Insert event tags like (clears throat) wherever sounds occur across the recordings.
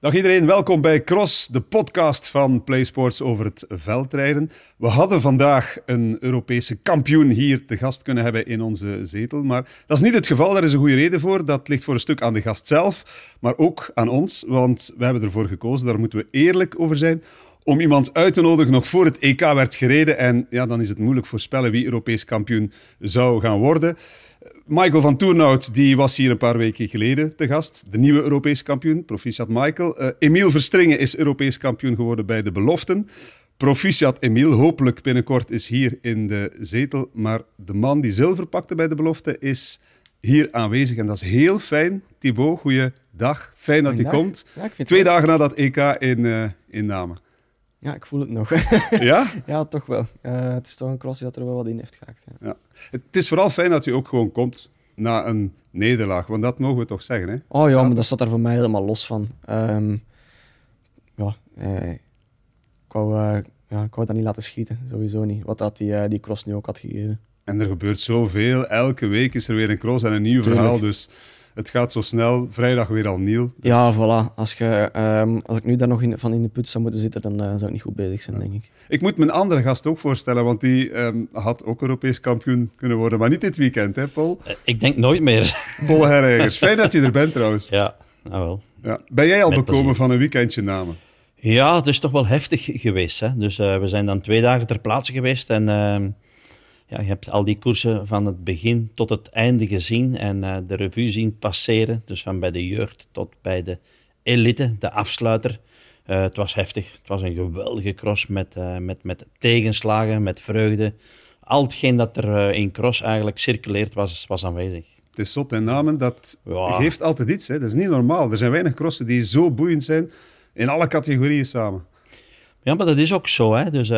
Dag iedereen, welkom bij Cross, de podcast van PlaySports over het veldrijden. We hadden vandaag een Europese kampioen hier te gast kunnen hebben in onze zetel, maar dat is niet het geval. Daar is een goede reden voor. Dat ligt voor een stuk aan de gast zelf, maar ook aan ons, want we hebben ervoor gekozen, daar moeten we eerlijk over zijn, om iemand uit te nodigen nog voor het EK werd gereden. En ja, dan is het moeilijk voorspellen wie Europees kampioen zou gaan worden. Michael van Toernout die was hier een paar weken geleden te gast. De nieuwe Europees kampioen. Proficiat Michael. Uh, Emiel Verstringen is Europees kampioen geworden bij de beloften. Proficiat Emiel. Hopelijk binnenkort is hier in de zetel. Maar de man die zilver pakte bij de belofte is hier aanwezig. En dat is heel fijn. Thibaut, goeiedag. Fijn dat je komt. Twee dagen na dat EK in, uh, in Namen. Ja, ik voel het nog. (laughs) ja? Ja, toch wel. Uh, het is toch een cross dat er wel wat in heeft gehakt. Ja. ja. Het is vooral fijn dat je ook gewoon komt na een nederlaag, want dat mogen we toch zeggen, hè? Oh ja, maar dat staat er voor mij helemaal los van. Um, ja, eh, ik, wou, uh, ja, ik wou dat niet laten schieten, sowieso niet. Wat dat die, uh, die cross nu ook had gegeven. En er gebeurt zoveel. Elke week is er weer een cross en een nieuw Tuurlijk. verhaal, dus het gaat zo snel. Vrijdag weer al nieuw. Ja, voilà. Als, je, um, als ik nu daar nog in, van in de put zou moeten zitten, dan uh, zou ik niet goed bezig zijn, ja. denk ik. Ik moet mijn andere gast ook voorstellen, want die um, had ook Europees kampioen kunnen worden. Maar niet dit weekend, hè, Paul? Uh, ik denk nooit meer. (laughs) Paul Herregers. Fijn dat je er bent, trouwens. Ja, nou wel. Ja. Ben jij al Met bekomen plezier. van een weekendje namen? Ja, het is toch wel heftig geweest. Hè? Dus uh, we zijn dan twee dagen ter plaatse geweest en ehm, ja, je hebt al die koersen van het begin tot het einde gezien en uh, de revue zien passeren. Dus van bij de jeugd tot bij de elite, de afsluiter. Uh, het was heftig. Het was een geweldige cross met, uh, met, met tegenslagen, met vreugde. Al hetgeen dat er in cross eigenlijk circuleert was, was aanwezig. Het is zot en namen, dat ja. geeft altijd iets. Hè. Dat is niet normaal. Er zijn weinig crossen die zo boeiend zijn in alle categorieën samen. Ja, maar dat is ook zo. Hè. Dus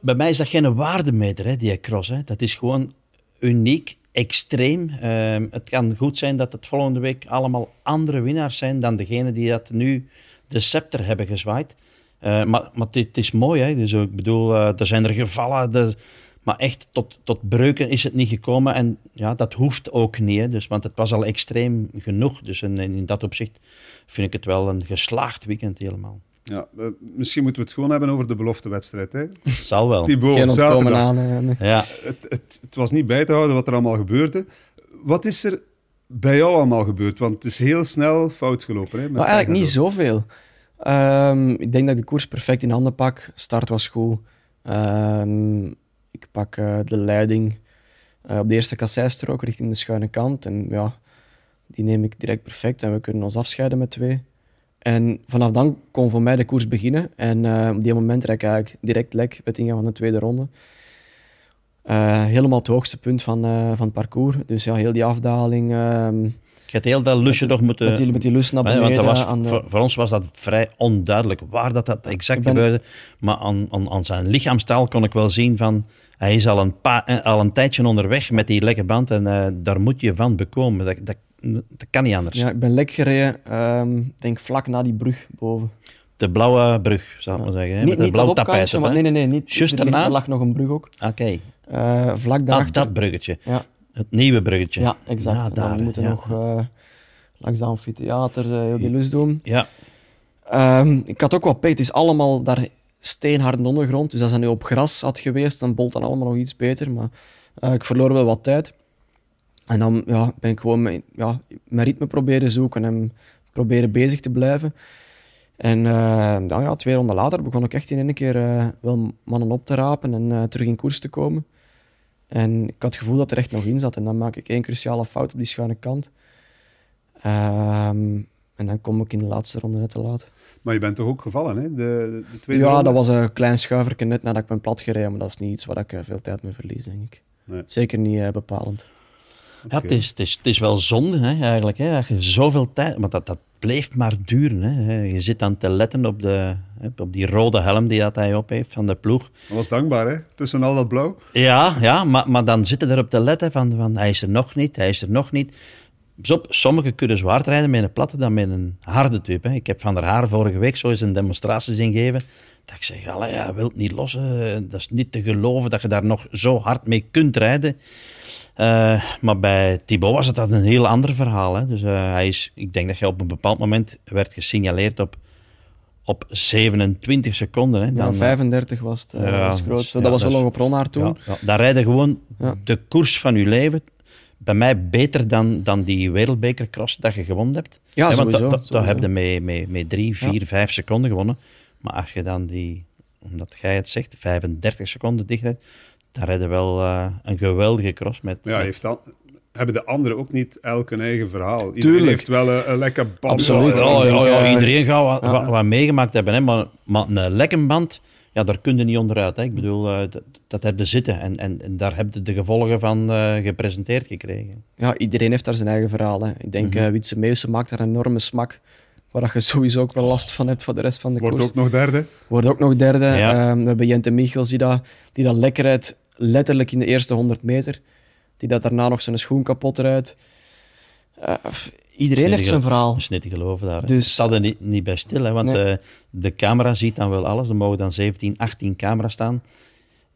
bij mij is dat geen waardemeter, hè, die cross. Hè. Dat is gewoon uniek, extreem. Uh, het kan goed zijn dat het volgende week allemaal andere winnaars zijn dan degene die dat nu de scepter hebben gezwaaid. Uh, maar maar het is mooi, hè. Dus ik bedoel, uh, er zijn er gevallen, maar echt tot, tot breuken is het niet gekomen. En ja, dat hoeft ook niet. Dus, want het was al extreem genoeg. Dus in dat opzicht vind ik het wel een geslaagd weekend helemaal. Ja, uh, misschien moeten we het gewoon hebben over de beloftewedstrijd. Hè? Zal wel. Thibaut, Geen ontkomen aan. Uh, ja. Het, het, het, was niet bij te houden wat er allemaal gebeurde. Wat is er bij jou allemaal gebeurd? Want het is heel snel fout gelopen. Hè, maar eigenlijk niet zoveel. Um, ik denk dat ik de koers perfect in handen pak. Start was goed. Um, ik pak uh, de leiding op de eerste kasseistrook richting de schuine kant. En ja, die neem ik direct perfect. En we kunnen ons afscheiden met twee. En vanaf dan kon voor mij de koers beginnen. En uh, op die moment rijd ik eigenlijk direct lek het ingaan van de tweede ronde. Uh, helemaal het hoogste punt van, uh, van het parcours. Dus ja, heel die afdaling. je hebt heel dat lusje nog moeten... Met die, met die lus naar beneden. Want was, de... voor, voor, ons was dat vrij onduidelijk waar dat, dat exact ben... gebeurde. Maar aan, aan, aan, zijn lichaamstaal kon ik wel zien van... Hij is al een, pa, al een tijdje onderweg met die lekke band en daar moet je van bekomen. Dat, dat, dat kan niet anders. Ja, ik ben lek gereden, um, denk vlak na die brug boven. De blauwe brug, zou ik ja. maar zeggen. Hè? Niet, Met niet blauw tapijt. Nee, nee, nee. Niet, Just daarna? Er lag nog een brug ook. Oké. Okay. Uh, vlak daarachter. Ah, dat bruggetje. Ja. Het nieuwe bruggetje. Ja, exact. Ja, daar, we moeten ja. nog uh, langs de amfitheater uh, heel die lus doen. Ja. Um, ik had ook wat pech. Het is allemaal daar steenhard de ondergrond. Dus als dat nu op gras had geweest, dan bolt dan allemaal nog iets beter. Maar ik verloor wel wat tijd. En dan ja, ben ik gewoon mijn, ja, mijn ritme proberen zoeken en proberen bezig te blijven. En uh, dan, ja, twee ronden later begon ik echt in één keer uh, wel mannen op te rapen en uh, terug in koers te komen. En ik had het gevoel dat er echt nog in zat. En dan maak ik één cruciale fout op die schuine kant. Um, en dan kom ik in de laatste ronde net te laat. Maar je bent toch ook gevallen, hè? De, de tweede ja, ronde? dat was een klein schuiverke net nadat ik ben plat gereden. Maar dat was niet iets waar ik veel tijd mee verlies, denk ik. Nee. Zeker niet bepalend. Ja, het is, het, is, het is wel zonde hè, eigenlijk, hè, dat je zoveel tijd... Maar dat, dat blijft maar duren. Hè. Je zit dan te letten op, de, op die rode helm die dat hij op heeft van de ploeg. Dat was dankbaar, hè? Tussen al dat blauw. Ja, ja maar, maar dan zitten er op te letten van, van hij is er nog niet, hij is er nog niet. Sommigen kunnen zwaard rijden met een platte dan met een harde tube. Hè. Ik heb Van der Haar vorige week zo eens een demonstratie zien geven. Dat ik zeg, ja, wilt niet lossen. Dat is niet te geloven dat je daar nog zo hard mee kunt rijden. Eh, maar bij Thibaut was het dat een heel ander verhaal. Hè? Dus eh, hij is, ik denk dat je op een bepaald moment werd gesignaleerd op, op 27 seconden. Hè? Ja, Dan, 35 was het, uh, Ja, was het grootste. ja, dat was wel is- nog op Ronhaar toen. ja, daar rijden gewoon de koers van je leven. Bij mij beter dan, dan die wereldbekercross dat je gewonnen hebt. Ja, want sowieso. dat- heb je met, met, met drie, vier, vijf seconden gewonnen. Maar als je dan die, omdat jij het zegt, 35 seconden dichtrijdt, daar rijden wel eh, een geweldige cross met. Ja, met- heeft dan, hebben de anderen ook niet elk een eigen verhaal? Iedereen Tuurlijk. heeft wel een, een lekker band. Absoluut. Ja, ja, ja, iedereen gaat wat, ja. wat, wat meegemaakt hebben. Hè? Maar, maar een lekkenband, ja, daar kun je niet onderuit. Hè? Ik bedoel, eh, dat, dat heb je zitten. En, en, en daar heb je de gevolgen van eh, gepresenteerd gekregen. Ja, iedereen heeft daar zijn eigen verhaal. Hè. Ik denk, Mhm. eh Wietse Meeuwse maakt daar een enorme smak. Waar dat je sowieso ook wel last van hebt voor de rest van de Wordt koers. ook nog derde. Wordt ook nog derde. Ja. Ehm, we hebben Jente Michels die dat, die dat lekker rijdt, letterlijk in de eerste 100 meter. Die dat daarna nog zijn schoen kapot rijdt. Eh, iedereen heeft zijn verhaal. Dat is niet te geloven daar. hè. Dus- Ik sta er niet, niet bij stil, hè, want Nee. eh, de camera ziet dan wel alles. Er mogen dan 17, 18 camera's staan.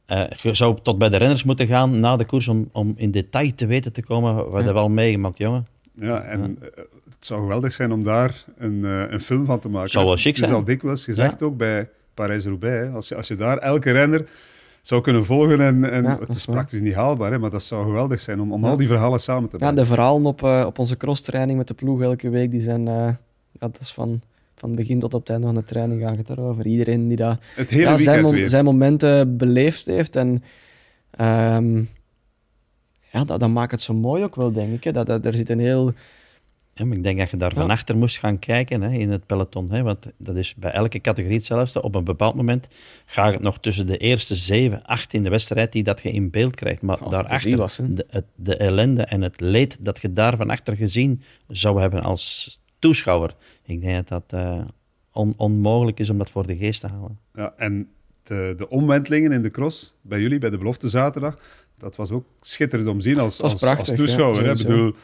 Eh, je zou tot bij de renners moeten gaan na de koers om, om in detail te weten te komen wat Ja. je wel meegemaakt, jongen. Ja, en het zou geweldig zijn om daar een, een film van te maken. Zou wel chic Het is zijn. al dikwijls gezegd ook bij Parijs-Roubaix. Als je, als je daar elke renner zou kunnen volgen, en, en Ja, het is praktisch niet haalbaar, hè, maar dat zou geweldig zijn om, om Ja. al die verhalen samen te Ja, brengen. de verhalen op, eh, op onze crosstraining met de ploeg elke week, die zijn... eh, ja, dat is van, van begin tot op het einde van de training gaat het daarover. Iedereen die dat Het hele ja, zijn, mom- zijn momenten beleefd heeft. En ehm, ja, dat, dat maakt het zo mooi ook wel, denk ik. Hè. Dat, dat, er zit een heel... Ja, maar ik denk dat je daar van achter moest gaan kijken hè, in het peloton. Hè, want dat is bij elke categorie hetzelfde. Op een bepaald moment gaat het nog tussen de eerste zeven, acht in de wedstrijd die dat je in beeld krijgt. Maar Oh, daarachter, was, de, het- de ellende en het leed dat je daar van achter gezien zou hebben als toeschouwer. Ik denk dat dat eh, on- onmogelijk is om dat voor de geest te halen. Ja, en de, de omwentelingen in de cross, bij jullie, bij de belofte zaterdag, dat was ook schitterend om te zien als, als, prachtig, als toeschouwer. ja, hè. Ik bedoel,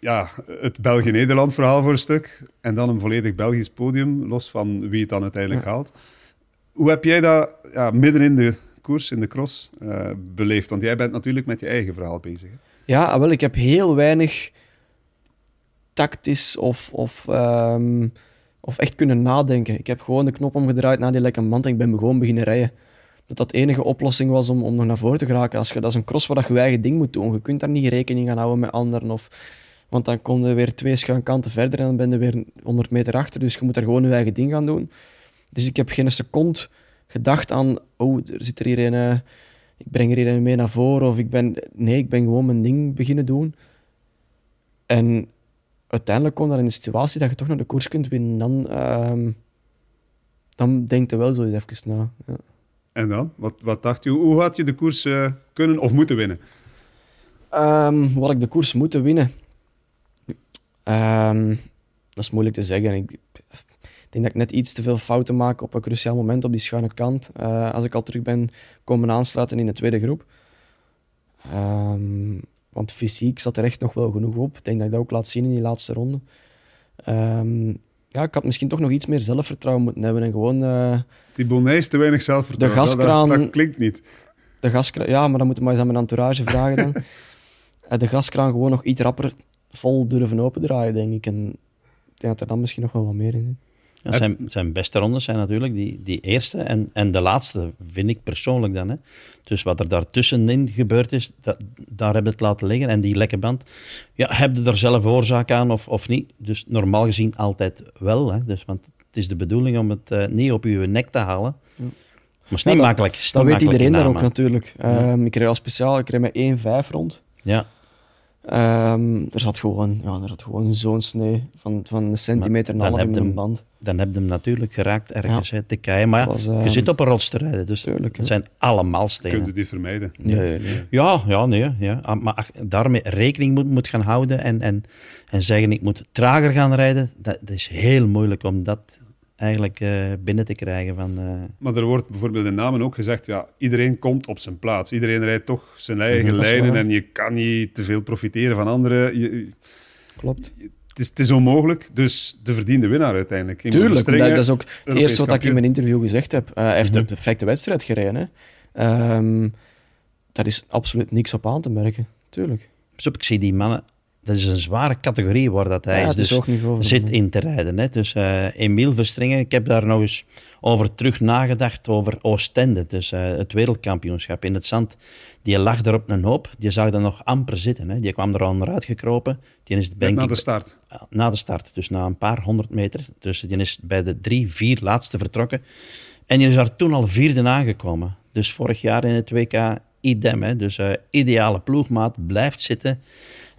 ja, het België-Nederland verhaal voor een stuk, en dan een volledig Belgisch podium, los van wie het dan uiteindelijk Ja. haalt. Hoe heb jij dat ja, midden in de koers, in de cross, eh, beleefd? Want jij bent natuurlijk met je eigen verhaal bezig. hè. Ja, ah, wel, ik heb heel weinig tactisch of, of, ehm, of echt kunnen nadenken. Ik heb gewoon de knop omgedraaid naar die lekke mand en ik ben gewoon beginnen rijden. Dat dat de enige oplossing was om, om nog naar voren te geraken. Als je, dat is een cross waar dat je je eigen ding moet doen. Je kunt daar niet rekening gaan houden met anderen. Of, want dan kom je weer twee schuin kanten verder en dan ben je weer 100 meter achter. Dus je moet daar gewoon je eigen ding gaan doen. Dus ik heb geen seconde gedacht aan, oh, er zit er hier een, eh, ik breng er hier een mee naar voren. Of ik ben, nee, ik ben gewoon mijn ding beginnen doen. En uiteindelijk komt dat in de situatie dat je toch naar de koers kunt winnen. Dan, ehm dan denk je wel zo eens even na. Ja. En dan? Wat, wat dacht je? Hoe, had je de koers eh, kunnen of moeten winnen? Ehm, wat ik de koers moeten winnen? Ehm, dat is moeilijk te zeggen. Ik, ik denk dat ik net iets te veel fouten maak op een cruciaal moment op die schuine kant. Eh, als ik al terug ben komen aansluiten in de tweede groep. Ehm, want fysiek zat er echt nog wel genoeg op. Ik denk dat ik dat ook laat zien in die laatste ronde. Ehm, ja, ik had misschien toch nog iets meer zelfvertrouwen moeten hebben. En gewoon eh, Die Bonnet is te weinig zelfvertrouwen. De Dat- gaskraan- Dat, dat klinkt niet. de gaskraan... Ja, maar dan moet je maar eens aan mijn entourage vragen dan. (laughs) Eh, de gaskraan gewoon nog iets rapper vol durven opendraaien, denk ik. En ik denk dat er dan misschien nog wel wat meer in zit. Ja, zijn, zijn beste rondes zijn natuurlijk die, die eerste en, en de laatste, vind ik persoonlijk dan. Hè. Dus wat er daartussenin gebeurd is, dat, daar heb je het laten liggen. En die lekke band, ja, heb je er zelf oorzaak aan of, of niet? Dus normaal gezien altijd wel. Hè. Dus, want het is de bedoeling om het eh, niet op je nek te halen. Ja. Maar het is niet makkelijk. is Dat niet weet makkelijk iedereen daar ook natuurlijk. Ehm, Ik reed al speciaal, ik reed met 1-5 rond. Ja, Ehm, er zat gewoon, ja, er zat gewoon zo'n snee van, van een centimeter en dan een half in een hem- band. dan heb je hem natuurlijk geraakt ergens, hè, te keien. Maar ja, was, je ehm, zit op een rots te rijden, dus tuurlijk, het zijn allemaal Kun stenen. je die vermijden? Nee, nee. Ja, ja, nee. Ja. Ah, Maar ach, daarmee rekening moet, moet gaan houden en, en, en zeggen ik moet trager gaan rijden, dat, dat is heel moeilijk om dat eigenlijk eh, binnen te krijgen. Van, eh, Maar er wordt bijvoorbeeld in namen ook gezegd, ja, iedereen komt op zijn plaats. Iedereen rijdt toch zijn eigen lijnen en je kan niet te veel profiteren van anderen. Je- Klopt. het, is, het is onmogelijk, dus de verdiende winnaar uiteindelijk. Tuurlijk, dat, strenge dat is ook het Europees eerste wat ik in mijn interview gezegd heb. Eh, hij heeft Mhm. de perfecte wedstrijd gereden. Hè. Ehm, daar is absoluut niks op aan te merken. tuurlijk. Op, ik zie die mannen, dat is een zware categorie waar dat hij Ja, is. het is dus zit in te rijden. Hè. Dus eh Emiel Verstringen, ik heb daar nog eens over terug nagedacht, over Oostende. Dus eh, het wereldkampioenschap in het zand. Die lag er op een hoop, die zag er nog amper zitten. Hè. Die kwam er onderuit gekropen. Die is, denk na ik, de start. na de start, dus na een paar honderd meter. Dus die is bij de drie, vier laatste vertrokken. En die is daar toen al vierde aangekomen. Dus vorig jaar in het WK idem. Hè. Dus eh, ideale ploegmaat, blijft zitten.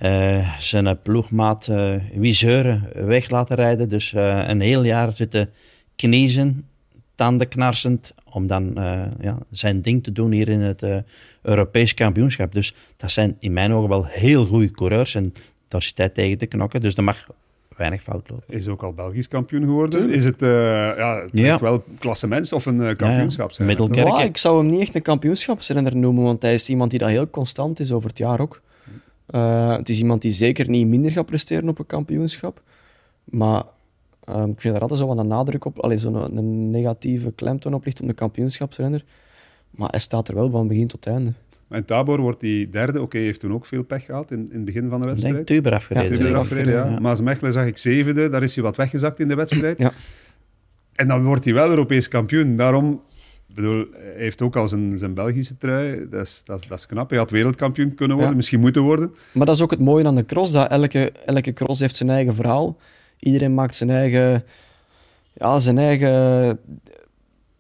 Eh, zijn ploegmaat eh Wiseuren weg laten rijden. Dus eh, een heel jaar zitten kniezen, tanden knarsend, om dan eh, ja, zijn ding te doen hier in het eh, Europees kampioenschap. Dus dat zijn in mijn ogen wel heel goede coureurs en daar zit hij tegen te knokken. Dus dat mag weinig fout lopen. Is ook al Belgisch kampioen geworden. Tuurlijk. Is het, eh ja, het Ja. wel klassements of een eh, kampioenschap Ja, ik zou hem niet echt een kampioenschapsrenner noemen, want hij is iemand die dat heel constant is over het jaar ook. Eh, het is iemand die zeker niet minder gaat presteren op een kampioenschap. Maar ehm, ik vind daar altijd zo wat een nadruk op, allee, zo'n een negatieve klemtoon op ligt om de kampioenschapsrenner. Maar hij staat er wel van begin tot einde. In Tabor wordt hij derde. Oké, hij heeft toen ook veel pech gehad in, in het begin van de Ik denk wedstrijd. Tuber afgereden. Ja, Tuber afgereden, ja. Maas Mechelen zag ik zevende, daar is hij wat weggezakt in de wedstrijd. Ja. En dan wordt hij wel Europees kampioen. Daarom, bedoel, hij heeft ook al zijn, zijn Belgische trui. Dat is, dat, is, dat is knap. Hij had wereldkampioen kunnen worden, Ja. misschien moeten worden. Maar dat is ook het mooie aan de cross, dat elke, elke cross heeft zijn eigen verhaal. Iedereen maakt zijn eigen, ja, zijn eigen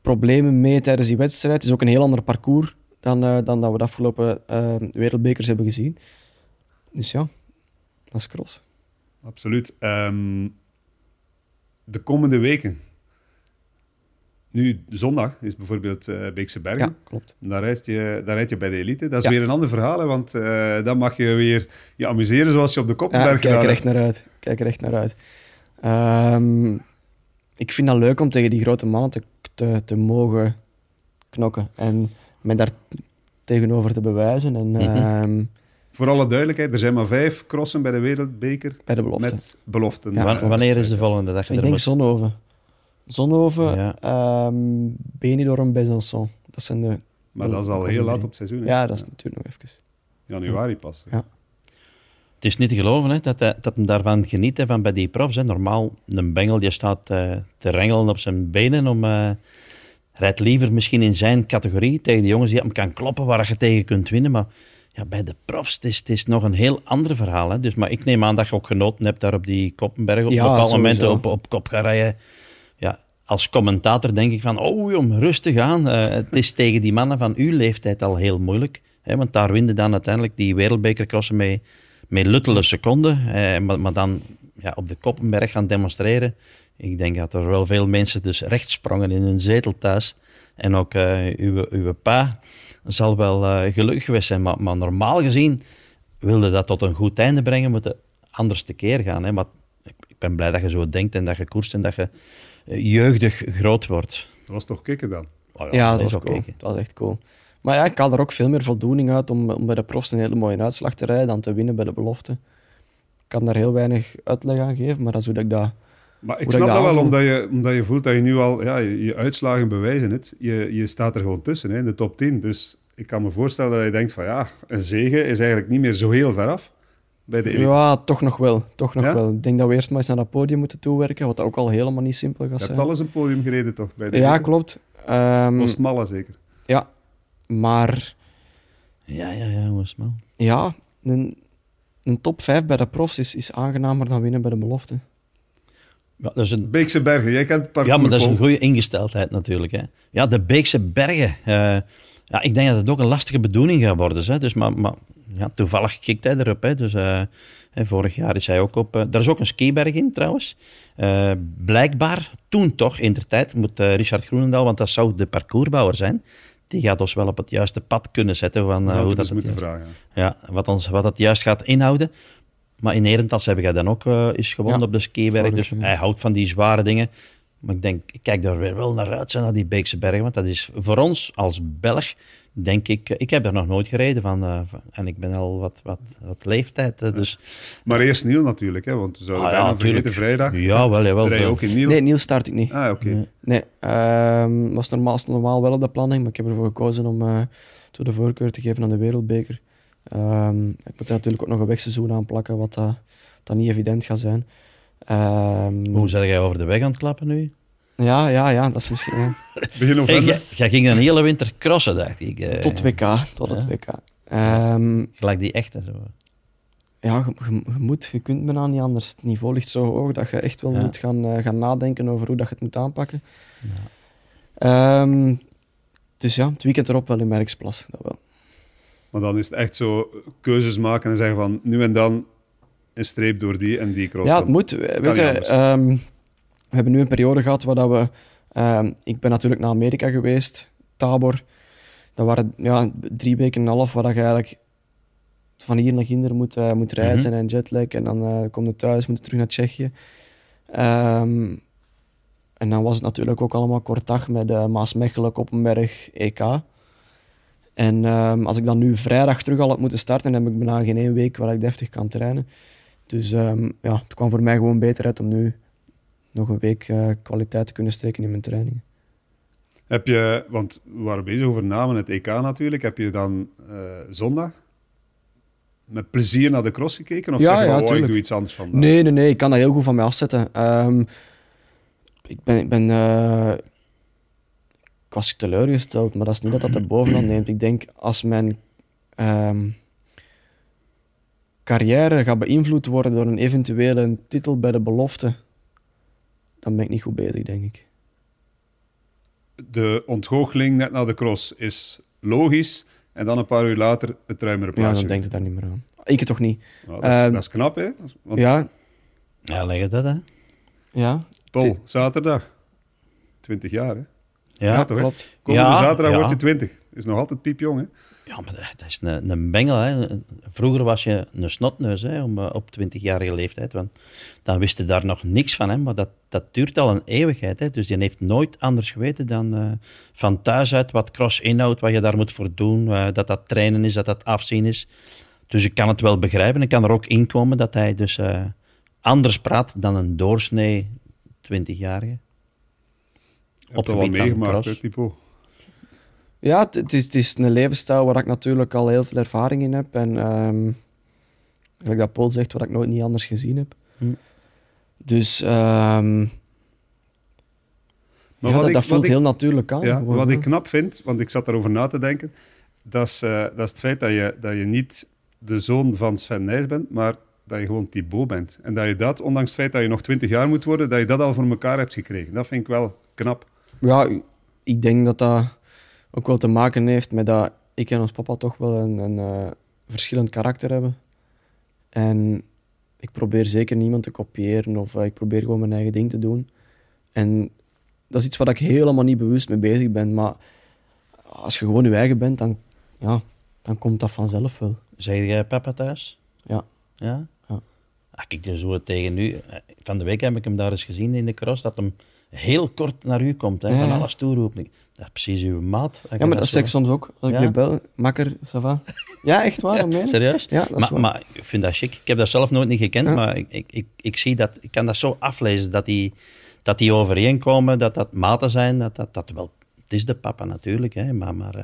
problemen mee tijdens die wedstrijd. Het is ook een heel ander parcours dan, eh, dan dat we de afgelopen eh, wereldbekers hebben gezien. Dus ja, dat is cross. Absoluut. Ehm, de komende weken. Nu, zondag is bijvoorbeeld eh Beekse Bergen. Ja, klopt. Daar rijd, je, daar rijd je bij de elite. Dat is Ja. weer een ander verhaal, hè, want eh, dan mag je weer je amuseren zoals je op de Ja, Koppenberg ik kijk er echt naar uit. Ik Kijk er echt naar uit. Ehm, ik vind dat leuk om tegen die grote mannen te, te, te mogen knokken. En mij daar tegenover te bewijzen. En Mhm. ehm, Voor alle duidelijkheid, er zijn maar vijf crossen bij de Wereldbeker bij de belofte. met beloften. Ja. Wa- wanneer is de volgende dag? Ik denk Zonhoven. Zonhoven, Ja. ehm Benidorm, Besançon. Dat zijn de... Maar dat is al heel laat op het seizoen. hè. Ja, dat is natuurlijk nog even. Januari pas. Ja. Het is niet te geloven hè, dat hij dat hem daarvan geniet, hè, van bij die profs. Hè. Normaal, een bengel die staat eh, te rengelen op zijn benen om... eh rijdt liever misschien in zijn categorie tegen de jongens die hem kan kloppen, waar je tegen kunt winnen. Maar ja, bij de profs, het is, het is nog een heel ander verhaal. Hè. Dus, maar ik neem aan dat je ook genoten hebt daar op die Koppenberg. Op Ja, bepaalde momenten op, op kop gaan rijden. Als commentator denk ik van, oh jong, rustig aan. Eh, het is tegen die mannen van uw leeftijd al heel moeilijk. Hè, want daar winnen dan uiteindelijk die wereldbekercrossen mee, met luttele seconden. Eh, maar, maar dan ja, op de Koppenberg gaan demonstreren. Ik denk dat er wel veel mensen dus recht sprongen in hun zetel thuis. En ook eh, uw, uw pa zal wel eh, gelukkig geweest zijn. Maar, maar normaal gezien wilde dat tot een goed einde brengen, moeten anders tekeer gaan. Hè. Maar ik, ben blij dat je zo denkt en dat je koerst en dat je jeugdig groot wordt. Dat was toch kicken dan? Oh Ja, dat is ook cool. Dat was echt cool. Maar ja, ik haal er ook veel meer voldoening uit om, om bij de profs een hele mooie uitslag te rijden dan te winnen bij de belofte. Ik kan daar heel weinig uitleg aan geven, maar dat is hoe dat ik dat... Maar ik snap dat wel, dat omdat je, omdat je voelt dat je nu al... Ja, je, je uitslagen bewijzen het. Je, je staat er gewoon tussen, hè, in de top 10. Dus ik kan me voorstellen dat je denkt van... Ja, een zege is eigenlijk niet meer zo heel ver af bij de elite. Ja, toch nog wel. Toch nog Ja? wel. Ik denk dat we eerst maar eens naar dat podium moeten toewerken, wat ook al helemaal niet simpel gaat Je hebt zijn. alles een podium gereden, toch? Bij de Ja, elite? klopt. Ehm, Oostmalle zeker. ja, maar Ja, ja, ja, nou? ja, een, een top 5 bij de profs is, is aangenamer dan winnen bij de belofte. Ja, dat is een, Beekse Bergen, jij kent het parcours. ja, maar dat is een goede ingesteldheid natuurlijk. Hè. Ja, de Beekse Bergen. eh, ja, ik denk dat het ook een lastige bedoeling gaat worden. Hè. Dus, maar, maar ja, toevallig kikt hij erop. Hè. Dus, eh, hè, vorig jaar is hij ook op... eh, daar is ook een skiberg in trouwens. Eh, blijkbaar, toen toch, in de tijd, moet Richard Groenendaal, want dat zou de parcoursbouwer zijn, die gaat ons wel op het juiste pad kunnen zetten van Dat hoe dat het moeten juist- vragen. Ja, wat, ons, wat dat juist gaat inhouden. Maar in Herentals heb ik dan ook is gewonnen Ja, op de skiberg. Dus hij houdt van die zware dingen. Maar ik denk, ik kijk daar weer wel naar uit, naar die Beekse bergen. Want dat is voor ons als Belg, denk ik... Ik heb er nog nooit gereden van. eh, van- en ik ben al wat, wat, wat leeftijd. eh, dus, Maar eerst Niel natuurlijk, hè, want we zouden Ah, ja, bijna natuurlijk. vergeten vrijdag. ja, wel, jawel. Rij je ook in Niel? Nee, Niels start ik niet. Ah, oké. Ja. Nee, ehm, was normaal, normaal wel op de planning, maar ik heb ervoor gekozen om uh, de voorkeur te geven aan de Wereldbeker. Ehm, ik moet er natuurlijk ook nog een wegseizoen aan plakken, wat dat niet evident gaat zijn. Ehm, Hoe zeg jij over de weg aan het klappen nu? ja, ja, ja, dat is misschien... ja. (laughs) Begin Hey, november. jij, jij ging een hele winter crossen, dacht ik. eh. Tot WK, tot het. WK. Ehm, Gelijk die echte zo. ja, je, je- je moet, je kunt bijna niet anders. Het niveau ligt zo hoog dat je echt wel Ja. moet gaan, eh, gaan nadenken over hoe dat je het moet aanpakken. Ehm, dus ja, het weekend erop wel in Merksplas, dat wel. Maar dan is het echt zo keuzes maken en zeggen van nu en dan een streep door die en die cross. Ja, het moet. Weet je, ehm, we hebben nu een periode gehad waar dat we... ehm, ik ben natuurlijk naar Amerika geweest, Tabor. Dat waren ja, drie weken en een half waar dat je eigenlijk van hier naar Ginder moet, eh, moet reizen en jetlag. En dan eh kom je thuis, moet je terug naar Tsjechië. Ehm, en dan was het natuurlijk ook allemaal kort dag met uh, Maasmechelen, Koppenberg, EK. En als ik dan nu vrijdag terug al had moeten starten, dan heb ik bijna geen één week waar ik deftig kan trainen. Dus ehm, ja, het kwam voor mij gewoon beter uit om nu nog een week eh, kwaliteit te kunnen steken in mijn trainingen. Heb je, want we waren bezig over namen, het EK natuurlijk. Heb je dan eh, zondag met plezier naar de cross gekeken? Of Ja, zeg je, ja, van, oh, ik doe iets anders vandaag? Nee, nee, nee, ik kan dat heel goed van mij afzetten. Ehm, ik ben, ik ben eh, ik was teleurgesteld, maar dat is niet dat dat er bovenaan neemt. Ik denk als mijn ehm, carrière gaat beïnvloed worden door een eventuele titel bij de belofte, dan ben ik niet goed bezig, denk ik. De ontgoocheling net na de cross is logisch. En dan een paar uur later het ruimere Ja, plaatsje. dan denkt het daar niet meer aan. Ik het toch niet. Nou, dat, is, Ehm, dat is knap, hè? Want Ja, Ja, leg het dat, hè? ja, Paul, zaterdag. 20 jaar, hè? Ja, Ja, toch, hè? klopt. Komende Ja, zaterdag ja. word je 20. Is nog altijd piepjong, hè? Ja, maar dat- is een, een bengel. Hè. Vroeger was je een snotneus hè, om, eh, op 20-jarige leeftijd. Want dan wist je daar nog niks van. Hè, maar dat, dat duurt al een eeuwigheid. Hè. Dus die heeft nooit anders geweten dan eh, van thuis uit wat cross inhoudt, wat je daar moet voor doen. eh, dat dat trainen is, dat dat afzien is. Dus ik kan het wel begrijpen. Ik kan er ook in komen dat hij dus anders praat dan een doorsnee 20-jarige. Je hebt dat wel gebied van cross. hè? Ja, het, het is, het is een levensstijl waar ik natuurlijk al heel veel ervaring in heb. En ehm gelijk dat Paul zegt, wat ik nooit niet anders gezien heb. Hm. Dus ehm Maar ja, wat dat, ik- dat voelt wat ik- heel natuurlijk aan. Ja, wat ik knap vind, want ik zat daarover na te denken, dat is, eh, dat is het feit dat je, dat je niet de zoon van Sven Nijs bent, maar dat je gewoon Thibaut bent. En dat je dat, ondanks het feit dat je nog 20 jaar moet worden, dat je dat al voor elkaar hebt gekregen. Dat vind ik wel knap. Ja, ik denk dat dat ook wel te maken heeft met dat ik en ons papa toch wel een, een eh, verschillend karakter hebben. En ik probeer zeker niemand te kopiëren of eh, ik probeer gewoon mijn eigen ding te doen. En dat is iets waar ik helemaal niet bewust mee bezig ben. Maar als je gewoon je eigen bent, dan, ja, dan komt dat vanzelf wel. Zeg jij papa thuis? Ja. Ja? Ja. Ah, kijk, dus het tegen nu... Van de week heb ik hem daar eens gezien in de cross, dat hem heel kort naar u komt, hè, Ja, van ja. alles toeroepen. Dat is precies uw maat. Ja, maar dat zeg ik soms ook. Als ik Ja? je bel, makker, ça va? Ja, echt waar? (laughs) dat ik. Serieus? Ja, dat is maar, waar. maar ik vind dat chic. Ik heb dat zelf nooit niet gekend, Ja. maar ik, ik, ik, ik, zie dat, ik kan dat zo aflezen, dat die, dat die overeenkomen, dat dat maten zijn, dat dat, dat wel... Het is de papa natuurlijk, hè, maar... maar eh,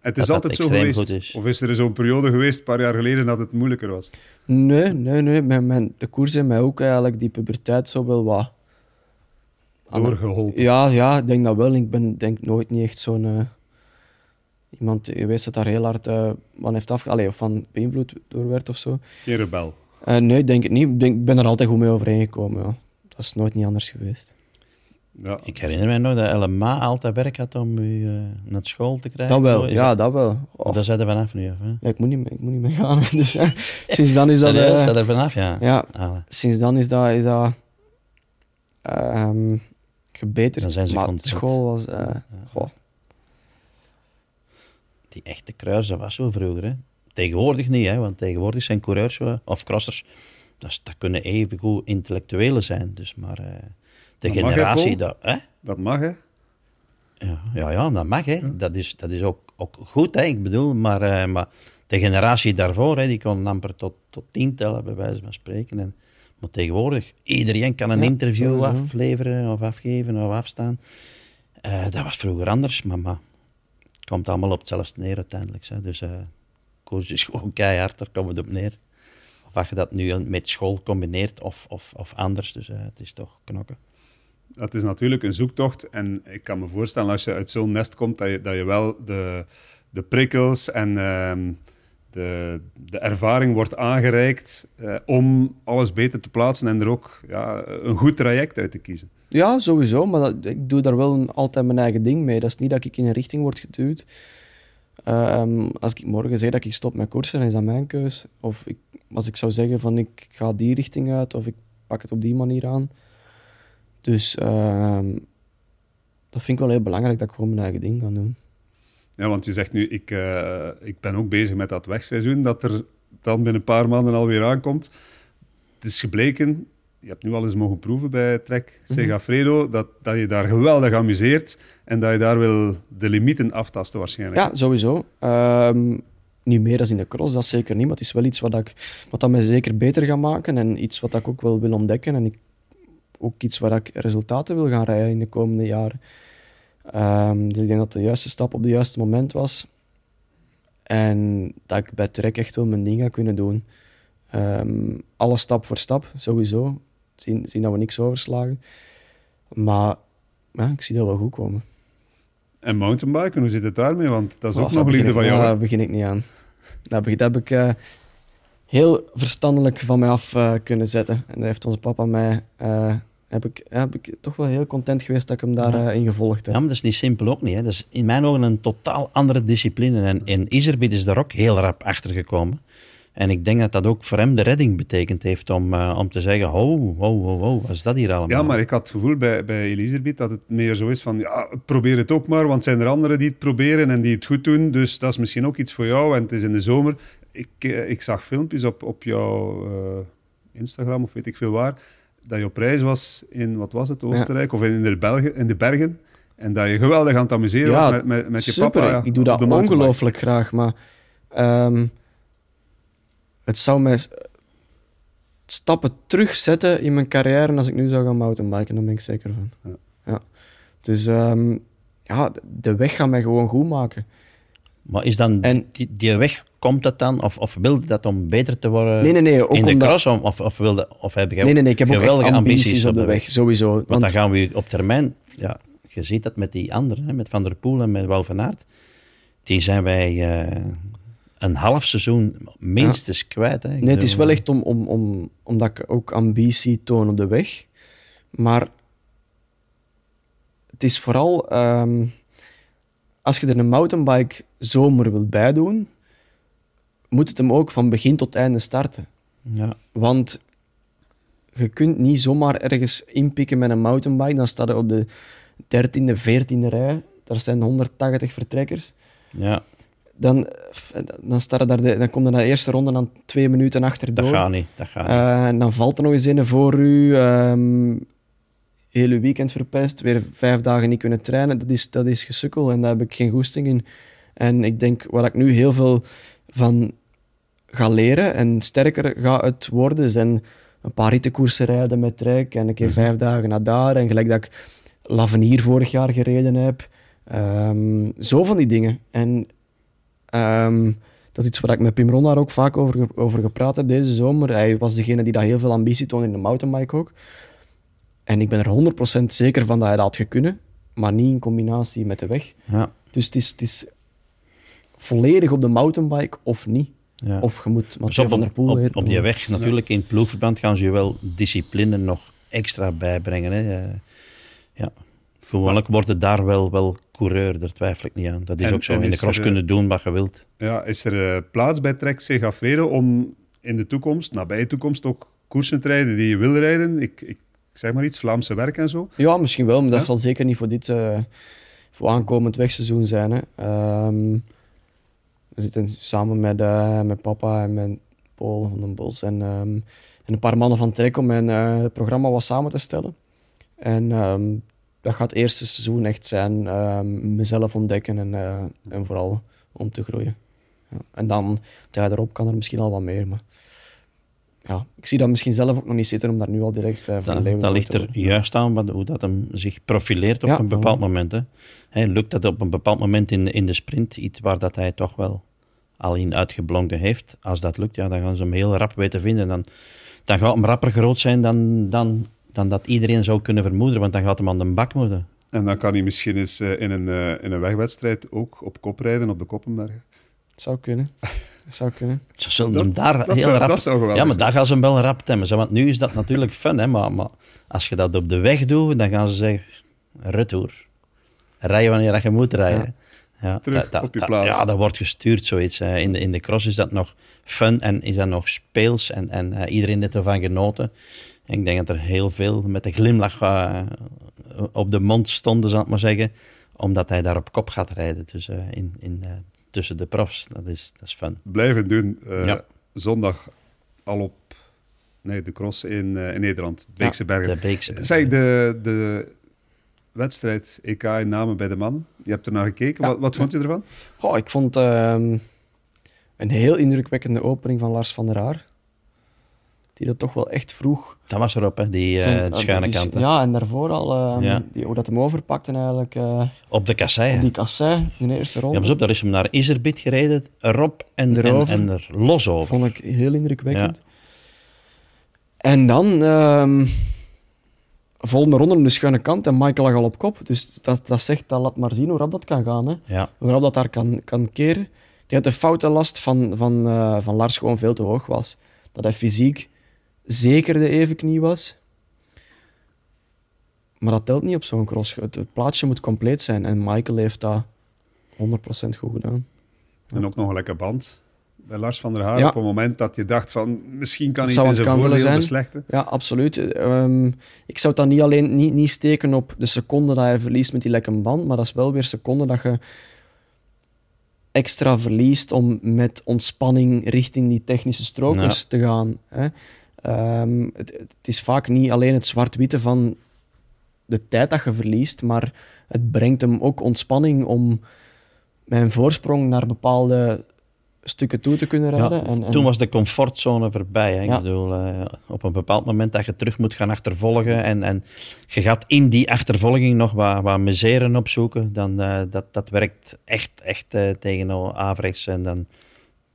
Het is Dat dat altijd zo geweest. is. Of is er zo'n periode geweest, een paar jaar geleden, dat het moeilijker was? Nee, nee, nee. Mijn, mijn, de koers heeft mij ook eigenlijk die puberteit zo wel wat... Doorgeholpen. Ja, ja, ik denk dat wel. Ik ben denk nooit niet echt zo'n... eh, iemand geweest dat daar heel hard eh, van heeft afge... Allee, of van beïnvloed door werd of zo. Geen rebel. Eh, nee, ik denk het niet. Ik, denk, ik ben er altijd goed mee overeengekomen, ja. Dat is nooit niet anders geweest. Ja. ik herinner mij nog dat LMA altijd werk had om u eh, naar school te krijgen. Dat wel, ja, dat wel. Oh, daar zijn er vanaf nu, af, hè? ja, ik, moet niet, meer- ik moet niet meer gaan. (laughs) Dus ja, sinds dan is dat... Eh, zijn er vanaf, ja. ja, sinds dan is dat, is dat ehm, gebeterd. Dan zijn ze maar content. school was... eh, goh. die echte kruisen was zo vroeger. Hè. Tegenwoordig niet, hè, want tegenwoordig zijn coureurs zo, of crossers, dat, is- dat kunnen evengoed intellectuelen zijn. Dus, maar eh, de Dat mag, hè, generatie... Dat, hè? Dat mag, hè? Ja, ja, ja, dat mag. Hè. Dat is, dat is ook, ook goed, hè, ik bedoel. Maar, eh, maar de generatie daarvoor, hè, die kon amper tot, tot tien tellen, bij wijze van spreken. En, maar tegenwoordig, iedereen kan een Ja, interview sowieso. afleveren of afgeven of afstaan. Eh, dat was vroeger anders, maar, maar het komt allemaal op hetzelfde neer uiteindelijk. Hè. Dus eh, koers is gewoon keihard, daar komt het op neer. Of als je dat nu met school combineert of, of, of anders, dus uh, het is toch knokken. Dat is natuurlijk een zoektocht en ik kan me voorstellen als je uit zo'n nest komt, dat je, dat je wel de, de prikkels en uh, de, de ervaring wordt aangereikt uh, om alles beter te plaatsen en er ook ja, een goed traject uit te kiezen. Ja, sowieso, maar ik doe daar wel altijd mijn eigen ding mee. Dat is niet dat ik in een richting word geduwd. Um, als ik morgen zeg dat ik stop met koersen, dan is dat mijn keus. Of ik, als ik zou zeggen van ik ga die richting uit of ik pak het op die manier aan. Dus um, dat vind ik wel heel belangrijk dat ik gewoon mijn eigen ding kan doen. Ja, want je zegt nu, ik, uh, ik ben ook bezig met dat wegseizoen, dat er dan binnen een paar maanden alweer aankomt. Het is gebleken, je hebt nu al eens mogen proeven bij Trek mhm. Segafredo, dat, dat je daar geweldig amuseert en dat je daar wil de limieten aftasten waarschijnlijk. Ja, sowieso. Um, niet meer dan in de cross, dat zeker niet, maar het is wel iets wat, ik, wat dat mij zeker beter gaat maken en iets wat ik ook wel wil ontdekken en ik, ook iets waar ik resultaten wil gaan rijden in de komende jaren. Um, dus ik denk dat de juiste stap op het juiste moment was. En dat ik bij Trek echt wel mijn ding ga kunnen doen. Um, alles stap voor stap, sowieso. Zien, zien dat we niks overslagen. Maar ja, ik zie dat wel goed komen. En mountainbiken, hoe zit het daarmee? Want dat is ook nog liefde van jou. Daar begin ik niet aan. Dat heb, heb ik uh, heel verstandelijk van mij af uh, kunnen zetten. En daar heeft onze papa mij uh, heb ik, heb ik toch wel heel content geweest dat ik hem daarin ja. uh, gevolgd heb. Ja, maar dat is niet simpel ook niet. Hè. Dat is in mijn ogen een totaal andere discipline. En in Iserbiet is daar ook heel rap achter gekomen. En ik denk dat dat ook voor hem de redding betekend heeft om, uh, om te zeggen, ho, ho, ho, ho, wat is dat hier allemaal? Ja, maar ik had het gevoel bij, bij Elisabeth dat het meer zo is van, ja, probeer het ook maar, want zijn er anderen die het proberen en die het goed doen, dus dat is misschien ook iets voor jou en het is in de zomer. Ik, uh, ik zag filmpjes op, op jouw uh, Instagram of weet ik veel waar, dat je op reis was in, wat was het, Oostenrijk ja. of in de, Belgen, in de bergen. En dat je geweldig aan het amuseren ja, was met, met, met je super, papa. Ja, ik doe dat ongelooflijk graag, maar um, het zou mij stappen terugzetten in mijn carrière als ik nu zou gaan mountainbiken, daar ben ik zeker van. Ja. ja. Dus um, ja, de weg gaat mij gewoon goed maken. Maar is dan en, die, die weg komt dat dan? Of, of wilde dat om beter te worden nee, nee, nee, ook in de omdat... cross? Of, of, wilde, of heb je nee, nee, nee, ik heb ook echt ambities, op de weg, sowieso. Want, want, dan gaan we op termijn... Ja, je ziet dat met die anderen, hè, met Van der Poel en met Wout van Aert. Die zijn wij uh, een half seizoen minstens ja. kwijt. Hè. Nee, het is wel echt om, om, om, omdat ik ook ambitie toon op de weg. Maar het is vooral... Um, als je er een mountainbike zomer wil bijdoen, moet het hem ook van begin tot einde starten. Ja. Want je kunt niet zomaar ergens inpikken met een mountainbike, dan staat je op de 13e, 14e rij. Daar zijn 180 vertrekkers. Ja. Dan, dan, staat daar de, dan komt er na de eerste ronde dan twee minuten achterdoor. Dat gaat niet. Dat gaat niet. Uh, en dan valt er nog eens een voor u. Um, hele weekend verpest, weer vijf dagen niet kunnen trainen. Dat is, dat is gesukkel en daar heb ik geen goesting in. En ik denk, waar ik nu heel veel van ga leren en sterker ga het worden, zijn een paar rittenkoersen rijden met trek en een keer mhm. vijf dagen naar daar. En gelijk dat ik Lavenier vorig jaar gereden heb. Um, zo van die dingen. En um, dat is iets waar ik met Pim Ronnaar ook vaak over, over gepraat heb deze zomer. Hij was degene die daar heel veel ambitie toonde in de mountainbike ook. En ik ben er 100% zeker van dat hij dat had gekunnen, maar niet in combinatie met de weg. Ja. Dus het is, het is volledig op de mountainbike of niet. Ja. Of je moet dus op, van der Poel op, op, die weg, natuurlijk, ja. in ploegverband gaan ze je wel discipline nog extra bijbrengen. Hè. Ja. Gewoonlijk wordt het daar wel, wel coureur, daar twijfel ik niet aan. Dat is en, ook zo, in de cross er, kunnen doen wat je wilt. Ja, is er uh, plaats bij Trek Segafredo om in de toekomst, nabije toekomst, ook koersen te rijden die je wil rijden? Ik, ik zeg maar iets, Vlaamse werk en zo? Ja, misschien wel, maar dat zal zeker niet voor dit uh, voor aankomend wegseizoen zijn. Hè. Um, we zitten samen met, uh, met papa en met Paul van den Bos en, um, en een paar mannen van Trek om mijn uh, programma wat samen te stellen. En um, dat gaat het eerste seizoen echt zijn mezelf ontdekken en, en vooral om te groeien. Ja. En dan, ja, daarop kan er misschien al wat meer, maar ja, ik zie dat misschien zelf ook nog niet zitten om daar nu al direct uh, van dat, dat ligt er juist aan hoe dat hem zich profileert op ja, een bepaald moment. Hè. Hey, lukt dat op een bepaald moment in, in de sprint, iets waar dat hij toch wel al in uitgeblonken heeft. Als dat lukt, ja, dan gaan ze hem heel rap weten vinden. Dan, dan gaat hem rapper groot zijn dan, dan, dan dat iedereen zou kunnen vermoeden, want dan gaat hem aan de bak moeten. En dan kan hij misschien eens eh, in, een, eh, in een wegwedstrijd ook op kop rijden op de Koppenberg. Het zou kunnen. (laughs) Zou kunnen. Ze zullen Dat- hem daar dat heel zou- rap... dat zou geweldig ja, maar daar gaan ze hem wel rap temmen. Want nu is dat natuurlijk fun, hè, maar, maar als je dat op de weg doet, dan gaan ze zeggen, retour. Rijden wanneer dat je moet rijden. Ja. Terug op je plaats. Ja, dat wordt gestuurd, zoiets. hè. In de, in de cross is dat nog fun en is dat nog speels en, en eh, iedereen heeft ervan genoten. En ik denk dat er heel veel met een glimlach eh, op de mond stonden, zal ik maar zeggen, omdat hij daar op kop gaat rijden dus, eh, in, in, eh, tussen de profs. Dat is, dat is fun. Blijven doen. Eh, Ja. Zondag al op nee, de cross in, eh, in Nederland, Beekse Bergen. De Beekse. Zeg, de, de wedstrijd EK in Namen bij de man. Je hebt er naar gekeken. Ja. Wat, wat vond je ervan? Goh, ik vond ehm, een heel indrukwekkende opening van Lars van der Haar. Die dat toch wel echt vroeg. Dat was erop, hè, die eh, Zijn- schuine die- kant. Ja, en daarvoor al, ehm, Ja. die, hoe dat hem overpakte eigenlijk. eh, Op de kassei. hè. op die kassei in de eerste Ja, ronde. pas op, daar is hem naar Iserbit gereden, erop en, en, Erover. en er los over. Vond ik heel indrukwekkend. En dan, ehm volgende ronde de schuine kant en Michael lag al op kop. Dus dat, dat zegt, dat laat maar zien hoe rap dat kan gaan. Hè. Ja, Hoe rap dat daar kan, kan keren. Ik denk dat de foutenlast van, van, eh, van Lars gewoon veel te hoog was. Dat hij fysiek zeker de evenknie was. Maar dat telt niet op zo'n cross. Het, het plaatje moet compleet zijn. En Michael heeft dat 100% goed gedaan. En ook nog een lekker band bij Lars van der Haar. Ja. Op het moment dat je dacht van misschien kan hij in zijn voordeel zijn. beslechten. Ja, absoluut. Ehm, ik zou het dan niet alleen niet, niet steken op de seconde dat je verliest met die lekke band, maar dat is wel weer seconde dat je extra verliest om met ontspanning richting die technische strokers te gaan. Hè. Ehm, het, het is vaak niet alleen het zwart-witte van de tijd dat je verliest, maar het brengt hem ook ontspanning om een voorsprong naar bepaalde stukken toe te kunnen rijden. Ja, en, en- Toen was de comfortzone voorbij. Hè. Ik bedoel, eh, op een bepaald moment dat je terug moet gaan achtervolgen en, en je gaat in die achtervolging nog wat, wat miseren opzoeken, dan uh, dat, dat werkt echt, echt uh, tegen averechts en dan,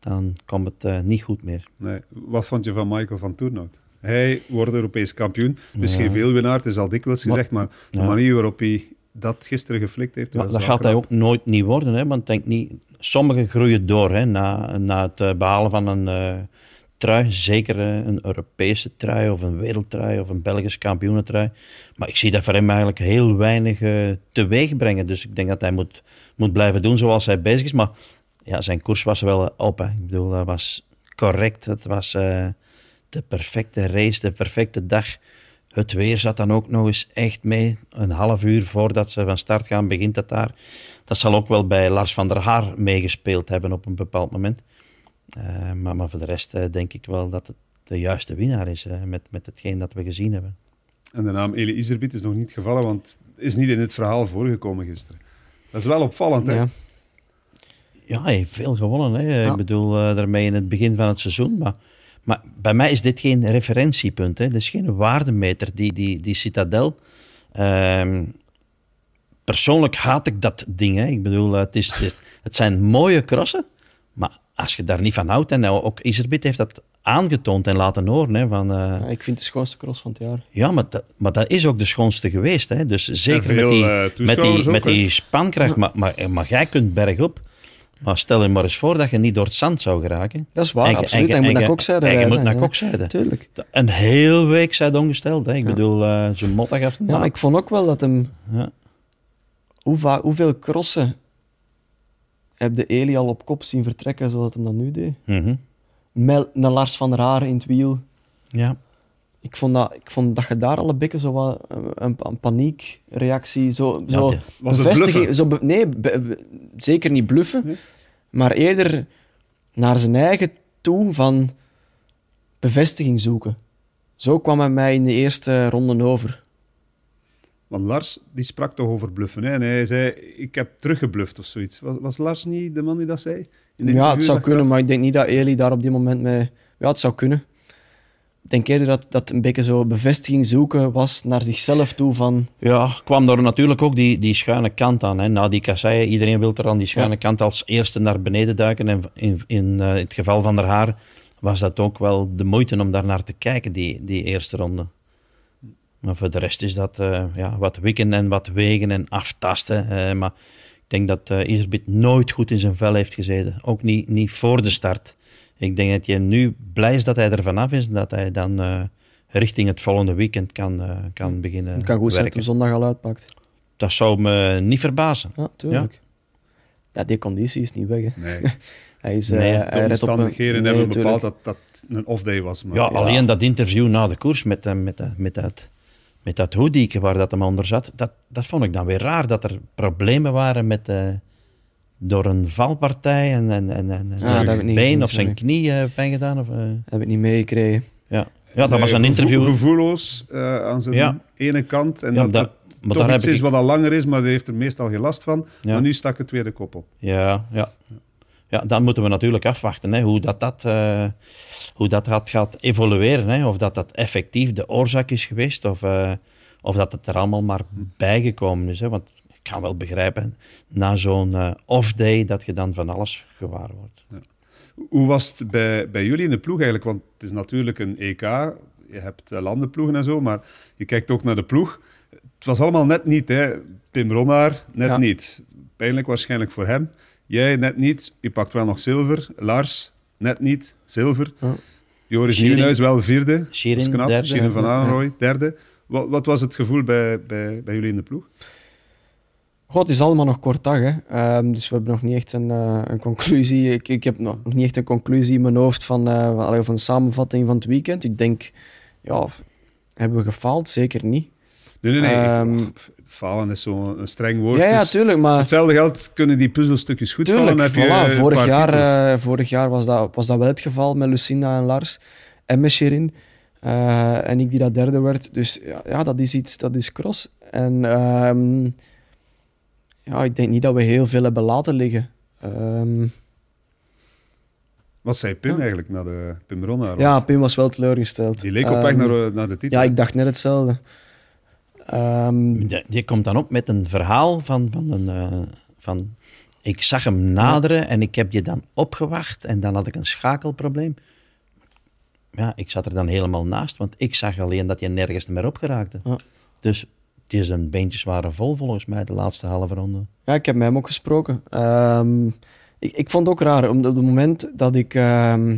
dan komt het uh, niet goed meer. Nee. Wat vond je van Michael van Toernout? Hij wordt Europees kampioen. Dus Ja. geen veelwinnaar, het is al dikwijls gezegd, maar de Ja. manier waarop hij dat gisteren geflikt heeft, Maar dat gaat hij ook nooit niet worden, hè, want denk niet, sommigen groeien door hè, na, na het uh, behalen van een uh, trui, zeker een Europese trui of een wereldtrui of een Belgisch kampioenentrui. Maar ik zie dat voor hem eigenlijk heel weinig uh, teweeg brengen. Dus ik denk dat hij moet, moet blijven doen zoals hij bezig is. Maar ja, zijn koers was wel op. Hè. Ik bedoel, dat was correct. Het was uh, de perfecte race, de perfecte dag. Het weer zat dan ook nog eens echt mee. Een half uur voordat ze van start gaan, begint het daar. Dat zal ook wel bij Lars van der Haar meegespeeld hebben op een bepaald moment. Uh, maar, maar voor de rest uh, denk ik wel dat het de juiste winnaar is met, met hetgeen dat we gezien hebben. En de naam Eli Iserbiet is nog niet gevallen, want is niet in het verhaal voorgekomen gisteren. Dat is wel opvallend, hè? Ja. Ja, hij heeft veel gewonnen. Hè. Ja. Ik bedoel, uh, daarmee in het begin van het seizoen. Maar, maar bij mij is dit geen referentiepunt. Hè. Dit is geen waardemeter. Die, die, die Citadel... Uh, persoonlijk haat ik dat ding. Hè. Ik bedoel, het, is, het, is, het zijn mooie crossen. Maar als je daar niet van houdt... En ook Iserbit heeft dat aangetoond en laten horen. Hè, van, uh, ja, ik vind het de schoonste cross van het jaar. Ja, maar dat, maar dat is ook de schoonste geweest. Hè. Dus zeker veel, met, die, uh, met, die, ook, met die spankracht. Maar, maar, maar jij kunt bergop. Maar stel je maar eens voor dat je niet door het zand zou geraken. Dat is waar, en, absoluut. En, en, je moet naar kokzijde En je moet naar kokzijde. Tuurlijk. Een heel week zijn ongesteld. Hè. Ik bedoel, uh, zo'n motta gaf Ja, maar ik vond ook wel dat hem... Ja. Hoe va- hoeveel crossen heb de Eli al op kop zien vertrekken zoals hem dat nu deed? Mhm. Met een Lars van der Haar in het wiel. ja. Ik vond dat, ik vond dat je daar alle bekken zo wat een, een, paniekreactie, zo, Ja, zo bevestiging- zo be- nee, be- be- zeker niet bluffen, Nee? maar eerder naar zijn eigen toe van bevestiging zoeken. Zo kwam hij mij in de eerste ronde over. Want Lars die sprak toch over bluffen. Hè? En hij zei, ik heb teruggebluft of zoiets. Was, was Lars niet de man die dat zei? Ja, het zou kunnen, maar ik denk niet dat Eli daar op die moment mee... Ja, het zou kunnen. Denk eerder dat dat een beetje zo bevestiging zoeken was naar zichzelf toe van... Ja, kwam er natuurlijk ook die, die schuine kant aan. Hè. Na die kasseien, iedereen wil er aan die schuine Ja. kant als eerste naar beneden duiken. En in, in eh, het geval van der Haar was dat ook wel de moeite om daar naar te kijken, die, die eerste ronde. Maar voor de rest is dat eh, ja, wat wikken en wat wegen en aftasten. eh, maar ik denk dat eh Iserbit nooit goed in zijn vel heeft gezeten. Ook niet, niet voor de start. Ik denk dat je nu blij is dat hij er vanaf is. Dat hij dan eh, richting het volgende weekend kan, eh, kan beginnen Het kan goed zijn dat zondag al uitpakt. Dat zou me niet verbazen. Ja, tuurlijk. Ja, die conditie is niet weg. Hè. Nee, (laughs) Hij is, Nee, eh, de een- omstandigheden Nee, hebben bepaald dat dat een off-day was. Maar Ja, alleen dat interview na de koers met, eh, met, dat- met dat, met dat hoedieke waar dat hem onder zat, dat, dat vond ik dan weer raar. Dat er problemen waren met, eh, door een valpartij en, en, en, en dat zijn been gezien, of zijn sorry. knie eh, pijn gedaan. Of, eh, Heb ik niet meegekregen. ja. ja, dat was een interview. Gevoelloos eh, aan zijn Ja. ene kant. En Ja, dat, dat- dat maar toch daar iets heb is ik- wat al langer is, maar die heeft er meestal geen last van. Ja. Maar nu stak het weer de kop op. Ja, ja. ja, dan moeten we natuurlijk afwachten hè, hoe dat, dat, eh, hoe dat gaat, gaat evolueren. Hè, of dat dat effectief de oorzaak is geweest, of, eh, of dat het er allemaal maar bijgekomen is. Hè. Want kan wel begrijpen, na zo'n eh, off-day, dat je dan van alles gewaar wordt. Hoe was het bij, bij jullie in de ploeg eigenlijk? Want het is natuurlijk een EK. Je hebt eh, landenploegen en zo, maar je kijkt ook naar de ploeg. Het was allemaal net niet, hè. Pim Ronnaar, net Ja. niet. Pijnlijk waarschijnlijk voor hem. Jij net niet. Je pakt wel nog zilver. Lars, net niet. Zilver. Ja. Joris Schering. Nieuwenhuis wel vierde. Schering, Dat is knap. derde. Schering van Ja. Aanrooy, derde. Wat, wat was het gevoel bij, bij, bij jullie in de ploeg? God, het is allemaal nog kort dag, hè. Ehm, dus we hebben nog niet echt een, eh, een conclusie. Ik, ik heb nog niet echt een conclusie in mijn hoofd van, eh, of een samenvatting van het weekend. Ik denk, ja, hebben we gefaald? Zeker niet. Nee, nee, nee. Ehm, falen is zo'n een streng woord. ja, ja, tuurlijk, maar... Hetzelfde geldt, kunnen die puzzelstukjes goed Tuurlijk, vallen. Heb je voilà. vorig, jaar, eh, vorig jaar was dat, was dat wel het geval met Lucinda en Lars en met Sherin. En ik die dat derde werd. Dus ja, ja, dat is iets, dat is cross. En ehm, ja, ik denk niet dat we heel veel hebben laten liggen. Ehm, Wat zei Pim Ja. eigenlijk naar de Pim Ronnaar? ja, Pim was wel teleurgesteld. Die leek op weg Ehm, naar, naar de titel. Ja, ik dacht net hetzelfde. Ehm, Die, die komt dan op met een verhaal van, van een... eh, van, ik zag hem naderen en ik heb je dan opgewacht en dan had ik een schakelprobleem. Ja, ik zat er dan helemaal naast, want ik zag alleen dat je nergens meer opgeraakte. Ja. Dus die zijn beentjes waren vol volgens mij de laatste halve ronde. Ja, ik heb met hem ook gesproken. Ehm, ik, ik vond het ook raar, omdat op het moment dat ik ehm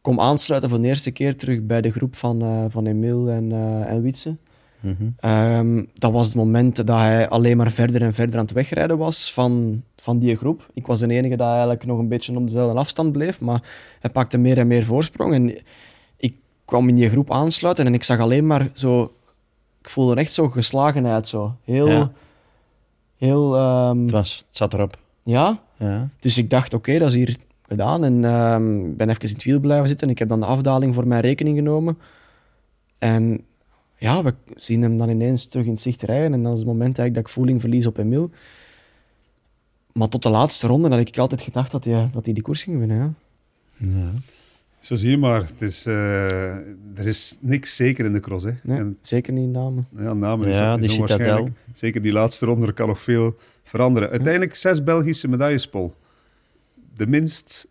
kom aansluiten voor de eerste keer terug bij de groep van, eh van Emil en, eh en Wietse, Mhm. ehm, dat was het moment dat hij alleen maar verder en verder aan het wegrijden was van, van die groep. Ik was de enige dat eigenlijk nog een beetje op dezelfde afstand bleef, maar hij pakte meer en meer voorsprong. En ik kwam in die groep aansluiten en ik zag alleen maar zo... Ik voelde echt zo geslagenheid, zo. Heel... Ja. Heel... ehm, Het, was, het zat erop. ja, Ja. dus ik dacht, oké, dat is hier gedaan. En ehm, ik ben even in het wiel blijven zitten. Ik heb dan de afdaling voor mijn rekening genomen. En ja, we zien hem dan ineens terug in het zicht rijden. En dat is het moment eigenlijk dat ik voeling verlies op Emil. Maar tot de laatste ronde had ik altijd gedacht dat hij, dat hij die koers ging winnen. Ja. Ja. Zo zie je maar. Het is, eh, er is niks zeker in de cross. Hè. Nee, En, zeker niet in namen. ja, namen is, Ja, is onwaarschijnlijk. Zeker die laatste ronde er kan nog veel veranderen. Uiteindelijk zes Belgische medailles, Paul. De minst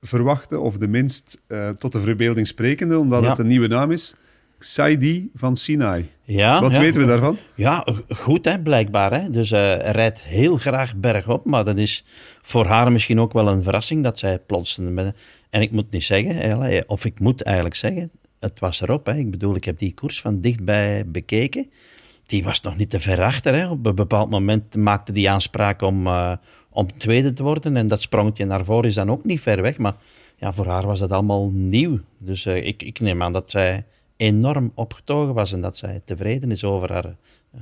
verwachte of de minst eh, tot de verbeelding sprekende, omdat Ja. het een nieuwe naam is. Saidi van Sinai. Ja, Wat ja. weten we daarvan? Ja, goed hè, blijkbaar. Hè. Dus eh, hij rijdt heel graag bergop, maar dat is voor haar misschien ook wel een verrassing dat zij plots... En ik moet niet zeggen, hè, of ik moet eigenlijk zeggen, het was erop. Hè. Ik bedoel, ik heb die koers van dichtbij bekeken. Die was nog niet te ver achter. Hè. Op een bepaald moment maakte die aanspraak om, eh, om tweede te worden. En dat sprongetje naar voren is dan ook niet ver weg. Maar ja, voor haar was dat allemaal nieuw. Dus eh, ik, ik neem aan dat zij enorm opgetogen was en dat zij tevreden is over haar,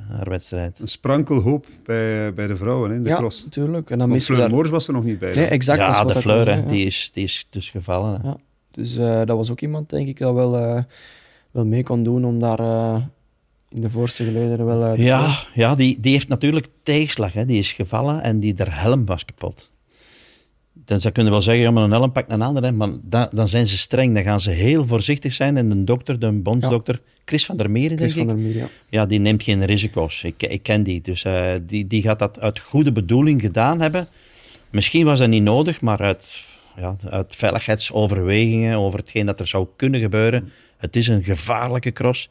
haar wedstrijd. Een sprankel hoop bij, bij de vrouwen in de ja, cross. natuurlijk. En dan Want Fleur daar... Moors was er nog niet bij. Nee, exact. dat is ja, wat de Fleur, ja. die, is, die is dus gevallen. hè. Ja. Dus eh, dat was ook iemand, denk ik, dat wel, eh, wel mee kon doen om daar eh, in de voorste gelederen wel... eh, te Ja, ja die, die heeft natuurlijk tegenslag. Hè. Die is gevallen en die der helm was kapot. Dan zou kunnen wel zeggen, ja, maar een helm pakt een ander, hè, maar da- dan zijn ze streng. Dan gaan ze heel voorzichtig zijn. En de dokter, de bondsdokter, Chris van der Meren, denk Chris van ik, der Meer, ja. ja, die neemt geen risico's. Ik, ik ken die. Dus eh, die, die gaat dat uit goede bedoeling gedaan hebben. Misschien was dat niet nodig, maar uit, ja, uit veiligheidsoverwegingen over hetgeen dat er zou kunnen gebeuren. Het is een gevaarlijke cross.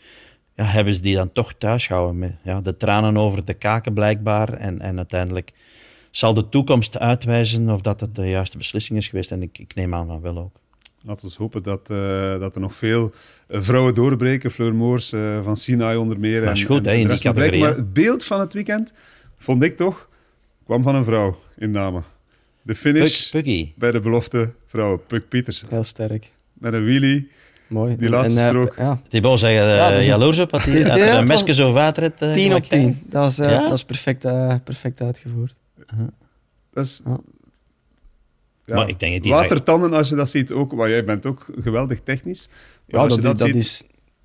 Ja, hebben ze die dan toch thuis gehouden. Met, ja, de tranen over de kaken blijkbaar. En, en uiteindelijk zal de toekomst uitwijzen of dat het de juiste beslissing is geweest. En ik, ik neem aan van wel ook. Laten we hopen dat, eh, dat er nog veel eh, vrouwen doorbreken. Fleur Moors eh, van Sinai onder meer. Dat en- is goed, en hè, in die categorie, Maar het beeld van het weekend, vond ik toch, kwam van een vrouw in Namen. De finish Puk, Puggy. bij de belofte vrouw, Puk Pietersen. Heel sterk. Met een wheelie. Mooi. Die laatste strook. ja, Die wou zeggen, uh, Ja, dat is een- jaloers op dat (laughs) hij is- ja, een mesje zo water eh, 10 op gelijk jij. 10. Dat was, eh, Ja? dat was perfect, eh, perfect uitgevoerd. Dat is... Ja. Ja, Maar ik denk dat die- Watertanden, als je dat ziet, ook, maar jij bent ook geweldig technisch. Maar Ja, als dat, je dat, dat ziet, is,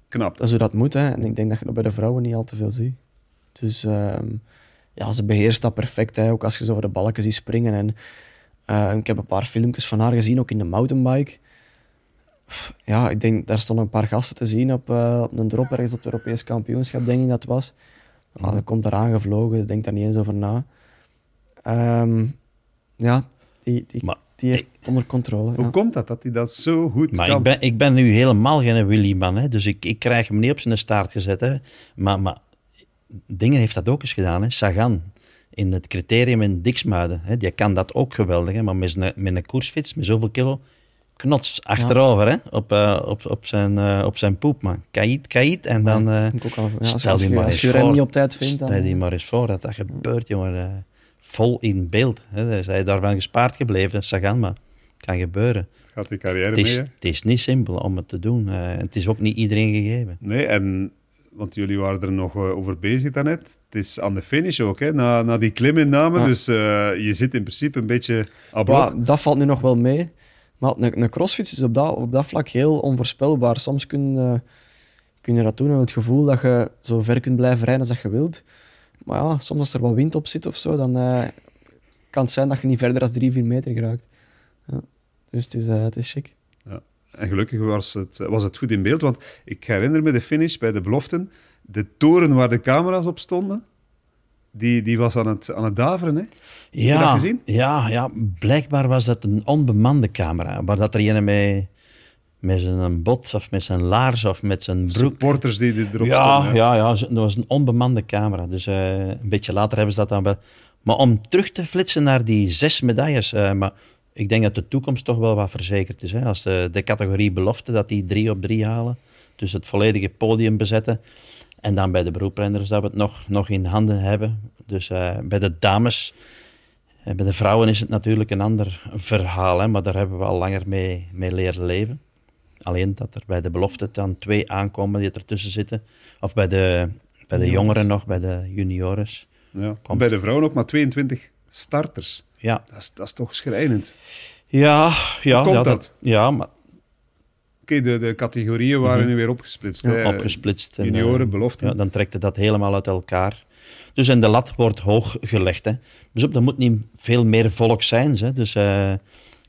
knap. dat is hoe dat moet. Hè. En ik denk dat je dat bij de vrouwen niet al te veel ziet. Dus ehm, ja, ze beheerst dat perfect. Hè. Ook als je zo over de balken ziet springen. En, eh, ik heb een paar filmpjes van haar gezien, ook in de mountainbike. Ja, ik denk, daar stonden een paar gasten te zien op, eh, op een drop ergens op het Europees kampioenschap, denk ik dat was. Ja, dat komt eraan gevlogen, denk daar niet eens over na. Ehm, ja, die, die, Maar die heeft onder controle. Hoe ja. komt dat, dat hij dat zo goed Maar kan? ik ben, ik ben nu helemaal geen Willy-man, hè, dus ik, ik krijg hem niet op zijn staart gezet. Hè. Maar, maar Dingen heeft dat ook eens gedaan, hè. Sagan. In het criterium in Diksmuiden. Hè. Die kan dat ook geweldig, hè. maar met, zijn- met een koersfiets, met zoveel kilo, knots achterover hè. Op, eh, op, op, zijn, eh, op zijn poep, man. Kait, kait, en dan... eh, Ik ook al, ja, als, stel die maar eens voor. niet op tijd vindt, dan... Stel je maar eens voor dat dat gebeurt, jongen. Vol in beeld. Hè. Dus hij is daarvan gespaard gebleven, Sagan, maar het kan gebeuren. Gaat die carrière Het mee, is, hè? het is niet simpel om het te doen. eh, het is ook niet iedereen gegeven. Nee, en... Want jullie waren er nog eh, over bezig daarnet. Het is aan de finish ook, hè? Na, na die klim in Namen. Ja. Dus eh, je zit in principe een beetje. Ja, dat valt nu nog wel mee. Maar een, een crossfiets is op dat, op dat vlak heel onvoorspelbaar. Soms kun, eh, kun je dat doen en het gevoel dat je zo ver kunt blijven rijden als dat je wilt. Maar ja, soms als er wat wind op zit of zo, dan eh, kan het zijn dat je niet verder dan 3, 4 meter geraakt. Ja. Dus het is, eh, het is chic. En gelukkig was het, was het goed in beeld, want ik herinner me de finish bij de beloften. De toren waar de camera's op stonden, die, die was aan het, aan het daveren. Hè? je Ja, dat gezien? Ja, ja, blijkbaar was dat een onbemande camera. Waar dat er een met, met zijn bot of met zijn laars of met zijn broek... Supporters die, die erop Ja, stonden. ja, ja, dat was een onbemande camera. Dus eh, een beetje later hebben ze dat dan wel... Maar om terug te flitsen naar die zes medailles... eh, maar ik denk dat de toekomst toch wel wat verzekerd is. Hè? Als de, de categorie belofte, dat die drie op drie halen. Dus het volledige podium bezetten. En dan bij de beroeprenners dat we het nog, nog in handen hebben. Dus eh, bij de dames... eh, bij de vrouwen is het natuurlijk een ander verhaal. Hè? Maar daar hebben we al langer mee, mee leren leven. Alleen dat er bij de belofte dan twee aankomen die ertussen zitten. Of bij de, bij de jongeren nog, bij de juniores. Ja. Komt. Bij de vrouwen ook maar 22 starters. Ja, Dat is, dat is toch schrijnend. ja, ja, komt ja, dat? ja maar Oké, de, de categorieën waren Mhm. nu weer opgesplitst. Ja, opgesplitst. en, junioren, eh, beloften. Ja, dan trekt het dat helemaal uit elkaar. Dus en de lat wordt hoog gelegd. Hè. Dus op, er moet niet veel meer volk zijn. Hè. Dus eh,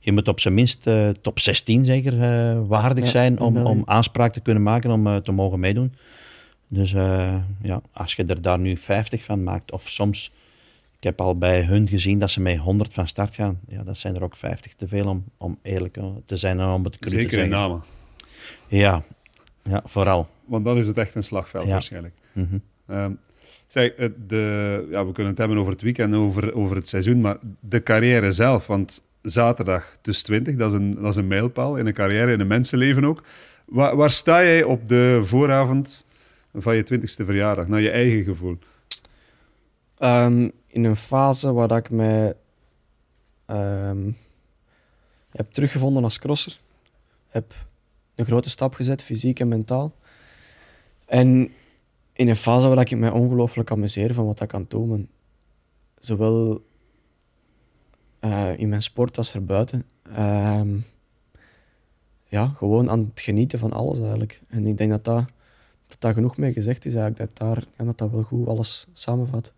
je moet op zijn minst eh, top 16 zeker eh, waardig Ja, zijn om, om aanspraak te kunnen maken om eh, te mogen meedoen. Dus eh, ja, als je er daar nu 50 van maakt, of soms, ik heb al bij hun gezien dat ze met 100 van start gaan, ja, dat zijn er ook 50 te veel om, om eerlijk te zijn en om het cru te Zeker in namen. Ja, ja, vooral. Want dan is het echt een slagveld Ja. waarschijnlijk. Zeg, het- de, ja, we kunnen het hebben over het weekend en over, over het seizoen, maar de carrière zelf, want zaterdag dus 20, dat is een, dat is een mijlpaal in een carrière, in een mensenleven ook. Waar, waar sta jij op de vooravond van je 20ste verjaardag, naar je eigen gevoel? Ehm, in een fase waar dat ik mij ehm, heb teruggevonden als crosser. Heb een grote stap gezet, fysiek en mentaal. En in een fase waar ik mij ongelooflijk amuseer van wat ik het doen. Zowel eh, in mijn sport als erbuiten. Ehm, ja, gewoon aan het genieten van alles eigenlijk. En ik denk dat dat, dat, dat genoeg mee gezegd is eigenlijk. Dat daar, ja, dat, dat wel goed alles samenvat.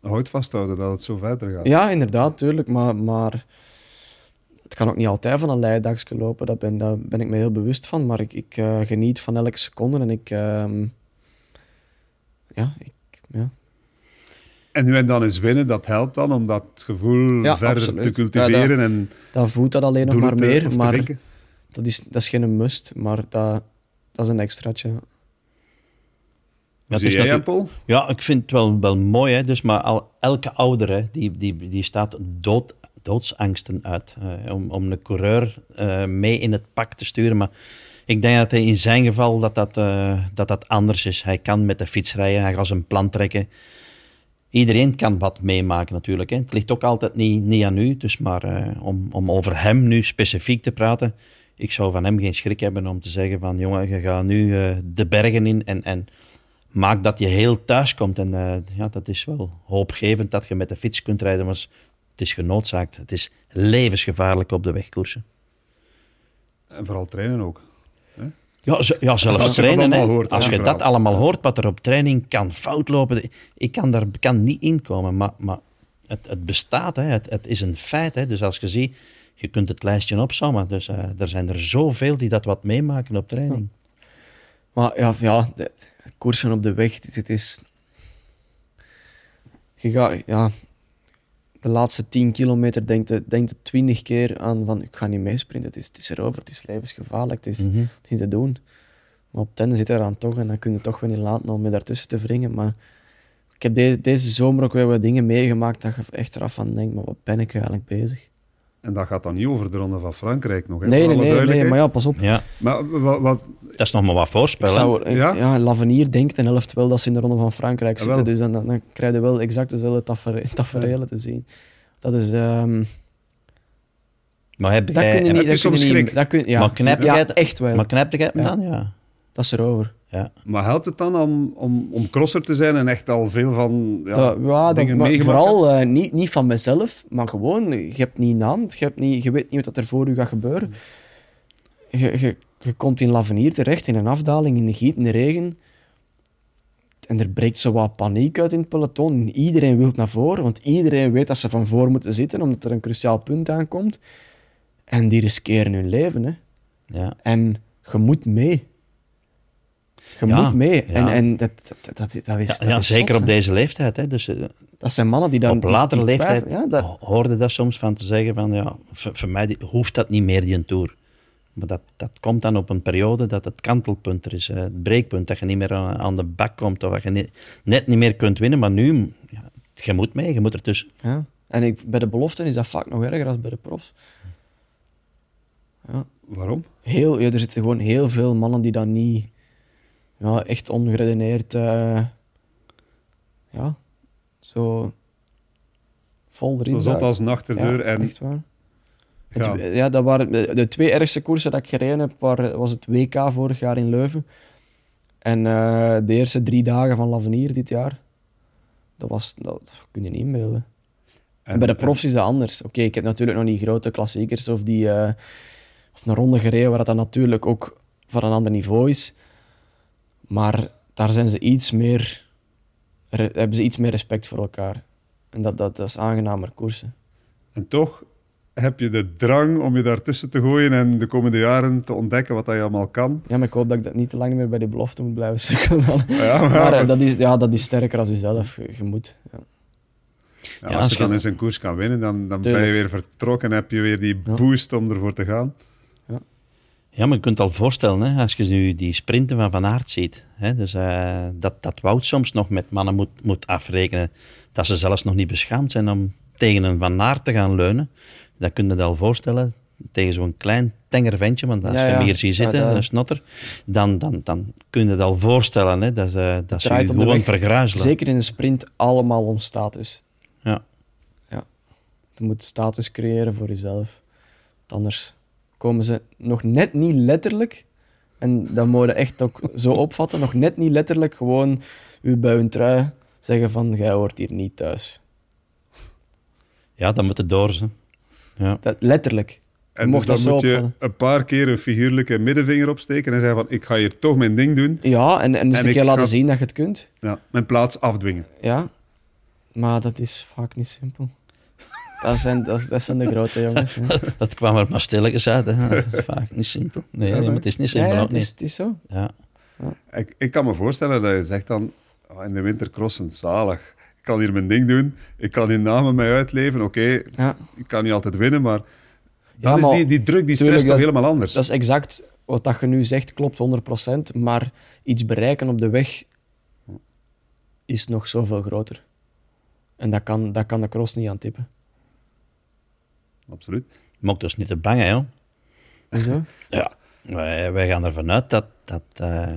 Houd vasthouden dat het zo verder gaat. Ja, inderdaad, tuurlijk. Maar, maar het kan ook niet altijd van een leidagje lopen, daar ben, daar ben ik me heel bewust van. Maar ik, ik eh, geniet van elke seconde en ik... ehm, ja, ik, ja. En nu en dan eens winnen, dat helpt dan om dat gevoel Ja, verder absoluut. te cultiveren Ja, en Dat voelt dat alleen nog maar te- meer, maar dat is, dat is geen must, maar dat, dat is een extraatje. Ja, jij? Ja, ik vind het wel, wel mooi. Hè? Dus, maar al, elke ouder hè, die, die, die staat dood, doodsangsten uit eh, om, om een coureur eh, mee in het pak te sturen. Maar ik denk dat hij in zijn geval dat dat, eh, dat dat anders is. Hij kan met de fiets rijden, hij gaat zijn plan trekken. Iedereen kan wat meemaken natuurlijk. Hè. Het ligt ook altijd niet, niet aan u. Dus maar eh, om, om over hem nu specifiek te praten, ik zou van hem geen schrik hebben om te zeggen van jongen, je gaat nu eh, de bergen in en, en maak dat je heel thuis komt. En eh, ja, dat is wel hoopgevend dat je met de fiets kunt rijden, maar het is genoodzaakt. Het is levensgevaarlijk op de wegkoersen. En vooral trainen ook. Ja, z- ja Als je zelfs dat trainen. hoort, Als je dat allemaal hoort, wat er op training kan fout lopen, ik kan daar kan niet inkomen. Maar, maar het, het bestaat, hè. Het, het is een feit. Hè. Dus als je ziet, je kunt het lijstje opzommen. Dus eh, er zijn er zoveel die dat wat meemaken op training. Maar ja, ja de, de koersen op de weg, het, het is... Je gaat, ja... De laatste 10 kilometer denkt je, denkt je 20 keer aan van ik ga niet meesprinten, het is, het is erover, het is levensgevaarlijk, het is, Mhm. het is niet te doen. Maar op ten zit er aan toch en dan kun je toch wel niet laten om je daartussen te wringen. Maar ik heb de- deze zomer ook weer wat dingen meegemaakt dat je echt eraf van denkt, maar wat ben ik eigenlijk bezig? En dat gaat dan niet over de Ronde van Frankrijk nog. Hè, Nee, nee, nee, nee, maar ja, pas op. Ja, Maar wat, wat, dat is nog maar wat voorspellen. zou, Ja? ja? Lavenier denkt en helft wel dat ze in de Ronde van Frankrijk Ja, zitten. wel. Dus dan, dan, dan krijg je wel exact dezelfde tafere- tafereelen te zien. Dat is... ehm, Maar heb dat jij- kun je niet... Dat kun je soms niet schrik? dat kun, ja, Maar knijpt ja, jij het- echt wel. Maar knijpt jij hem dan? Ja. Dat is erover. Ja. maar helpt het dan om, om, om crosser te zijn en echt al veel van ja, dat, ja, dat, dingen meegemaakt vooral eh, niet, niet van mezelf, maar gewoon, je hebt niet in de hand, je, hebt niet, je weet niet wat er voor je gaat gebeuren. Je, je, je komt in Lavenier terecht, in een afdaling, in de giet, in de regen. En er breekt zo wat paniek uit in het peloton. En iedereen wil naar voren, want iedereen weet dat ze van voor moeten zitten, omdat er een cruciaal punt aankomt. En die riskeren hun leven. Hè. Ja. En je moet mee. Je Ja, moet mee. ja. En, en dat, dat, dat, dat is, Ja, dat ja, is zeker zot, op hè. deze leeftijd. Hè. Dus, eh, Dat zijn mannen die dan... op latere leeftijd dat, hoorde dat soms van te zeggen van ja, voor, voor mij die- hoeft dat niet meer, die Tour. Maar dat, dat komt dan op een periode dat het kantelpunt er is, het breekpunt, dat je niet meer aan, aan de bak komt of dat je niet- net niet meer kunt winnen. Maar nu, ja, je moet mee, je moet er tussen. ja. En ik, bij de beloften is dat vaak nog erger dan bij de profs. Ja. Waarom? Heel, ja, er zitten gewoon heel veel mannen die dan niet ja, echt ongeredeneerd... eh, ja, zo vol erin Zo duiken. als een achterdeur. Ja, en echt waar. Het Ja. ja, dat waren de, de twee ergste koersen dat ik gereden heb, was het WK vorig jaar in Leuven. En eh, de eerste drie dagen van Lavenier dit jaar. Dat was, dat, dat kun je niet inbeelden. En, bij de profs is dat anders. Oké, ik heb natuurlijk nog niet grote klassiekers of, die, eh, of een ronde gereden waar dat dan natuurlijk ook van een ander niveau is. Maar daar zijn ze iets meer, hebben ze iets meer respect voor elkaar. En dat, dat, dat is aangenamer koersen. En toch heb je de drang om je daartussen te gooien en de komende jaren te ontdekken wat dat je allemaal kan. Ja, maar ik hoop dat ik dat niet te lang meer bij die belofte moet blijven sukkelen. Ja, (laughs) maar, maar eh, dat, is, ja, dat is sterker als jezelf. Je, je moet. Ja. ja, Ja, als je dan je- eens een koers kan winnen, dan, dan ben je weer vertrokken. heb je weer die boost om ervoor te gaan. Ja, maar je kunt al voorstellen, hè, als je nu die sprinten van Van Aert ziet, hè, dus, eh, dat, dat Wout soms nog met mannen moet, moet afrekenen, dat ze zelfs nog niet beschaamd zijn om tegen een Van Aert te gaan leunen. Dan kun je je al voorstellen, tegen zo'n klein tenger ventje, want als Ja, je hem hier ziet zitten, dat- een snotter, dan, dan, dan kun je het al voorstellen hè, dat, ze dat ze je gewoon vergruizelen. Zeker in een sprint allemaal om status. Ja. ja. Je moet status creëren voor jezelf. Anders komen ze nog net niet letterlijk, en dat moet je echt ook zo opvatten, nog net niet letterlijk gewoon u bij hun trui zeggen van, jij hoort hier niet thuis. ja, dan moet het door. Ze. Ja. Dat, letterlijk. En Je mocht dus dat dan zo moet je een paar keer een figuurlijke middenvinger opsteken en zeggen van ik ga hier toch mijn ding doen. Ja, en, en eens En een keer laten ga- zien dat je het kunt. Ja, mijn plaats afdwingen. Ja, maar dat is vaak niet simpel. Dat zijn, dat, dat zijn de grote jongens. hè. (laughs) Dat kwam er maar stilletjes uit. Hè. Vaak niet simpel. Nee, nee, maar het is niet simpel. ja, het, is, het is zo. Ja. Ik, ik kan me voorstellen dat je zegt dan, "Ah, in de winter crossen, zalig. Ik kan hier mijn ding doen, ik kan hier namen mij uitleven. Oké, Ja. ik kan niet altijd winnen, maar dan Ja, is maar die, die druk, die stress toch dat is- helemaal anders. Dat is exact wat dat je nu zegt, klopt 100%. Maar iets bereiken op de weg is nog zoveel groter. En dat kan, dat kan de cross niet aan tippen. Absoluut. Mocht dus niet te bang, hè, joh. Ja, wij, wij gaan ervan uit dat, dat, eh,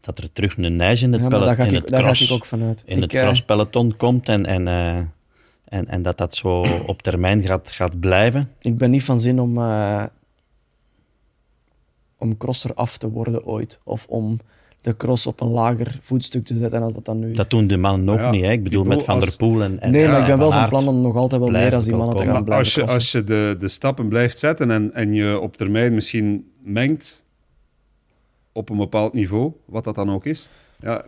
dat er terug een neige in het, Ja, pellet- in ik, het cross, ik ook vanuit. in ik, het crosspeloton komt en, en, eh, en, en dat dat zo (clears throat) op termijn gaat, gaat blijven. ik ben niet van zin om, eh, om crosser af te worden ooit. Of om de cross op een lager voetstuk te zetten dan dat dan nu. Dat doen de mannen ook Ja, niet. Hè. Ik bedoel, met Van als- der Poel en, en nee, maar ik ben wel Van plan om nog altijd wel meer blijven als die mannen te gaan Maar als blijven je, crossen. als je de, de stappen blijft zetten en, en je op termijn misschien mengt op een bepaald niveau, wat dat dan ook is, ja,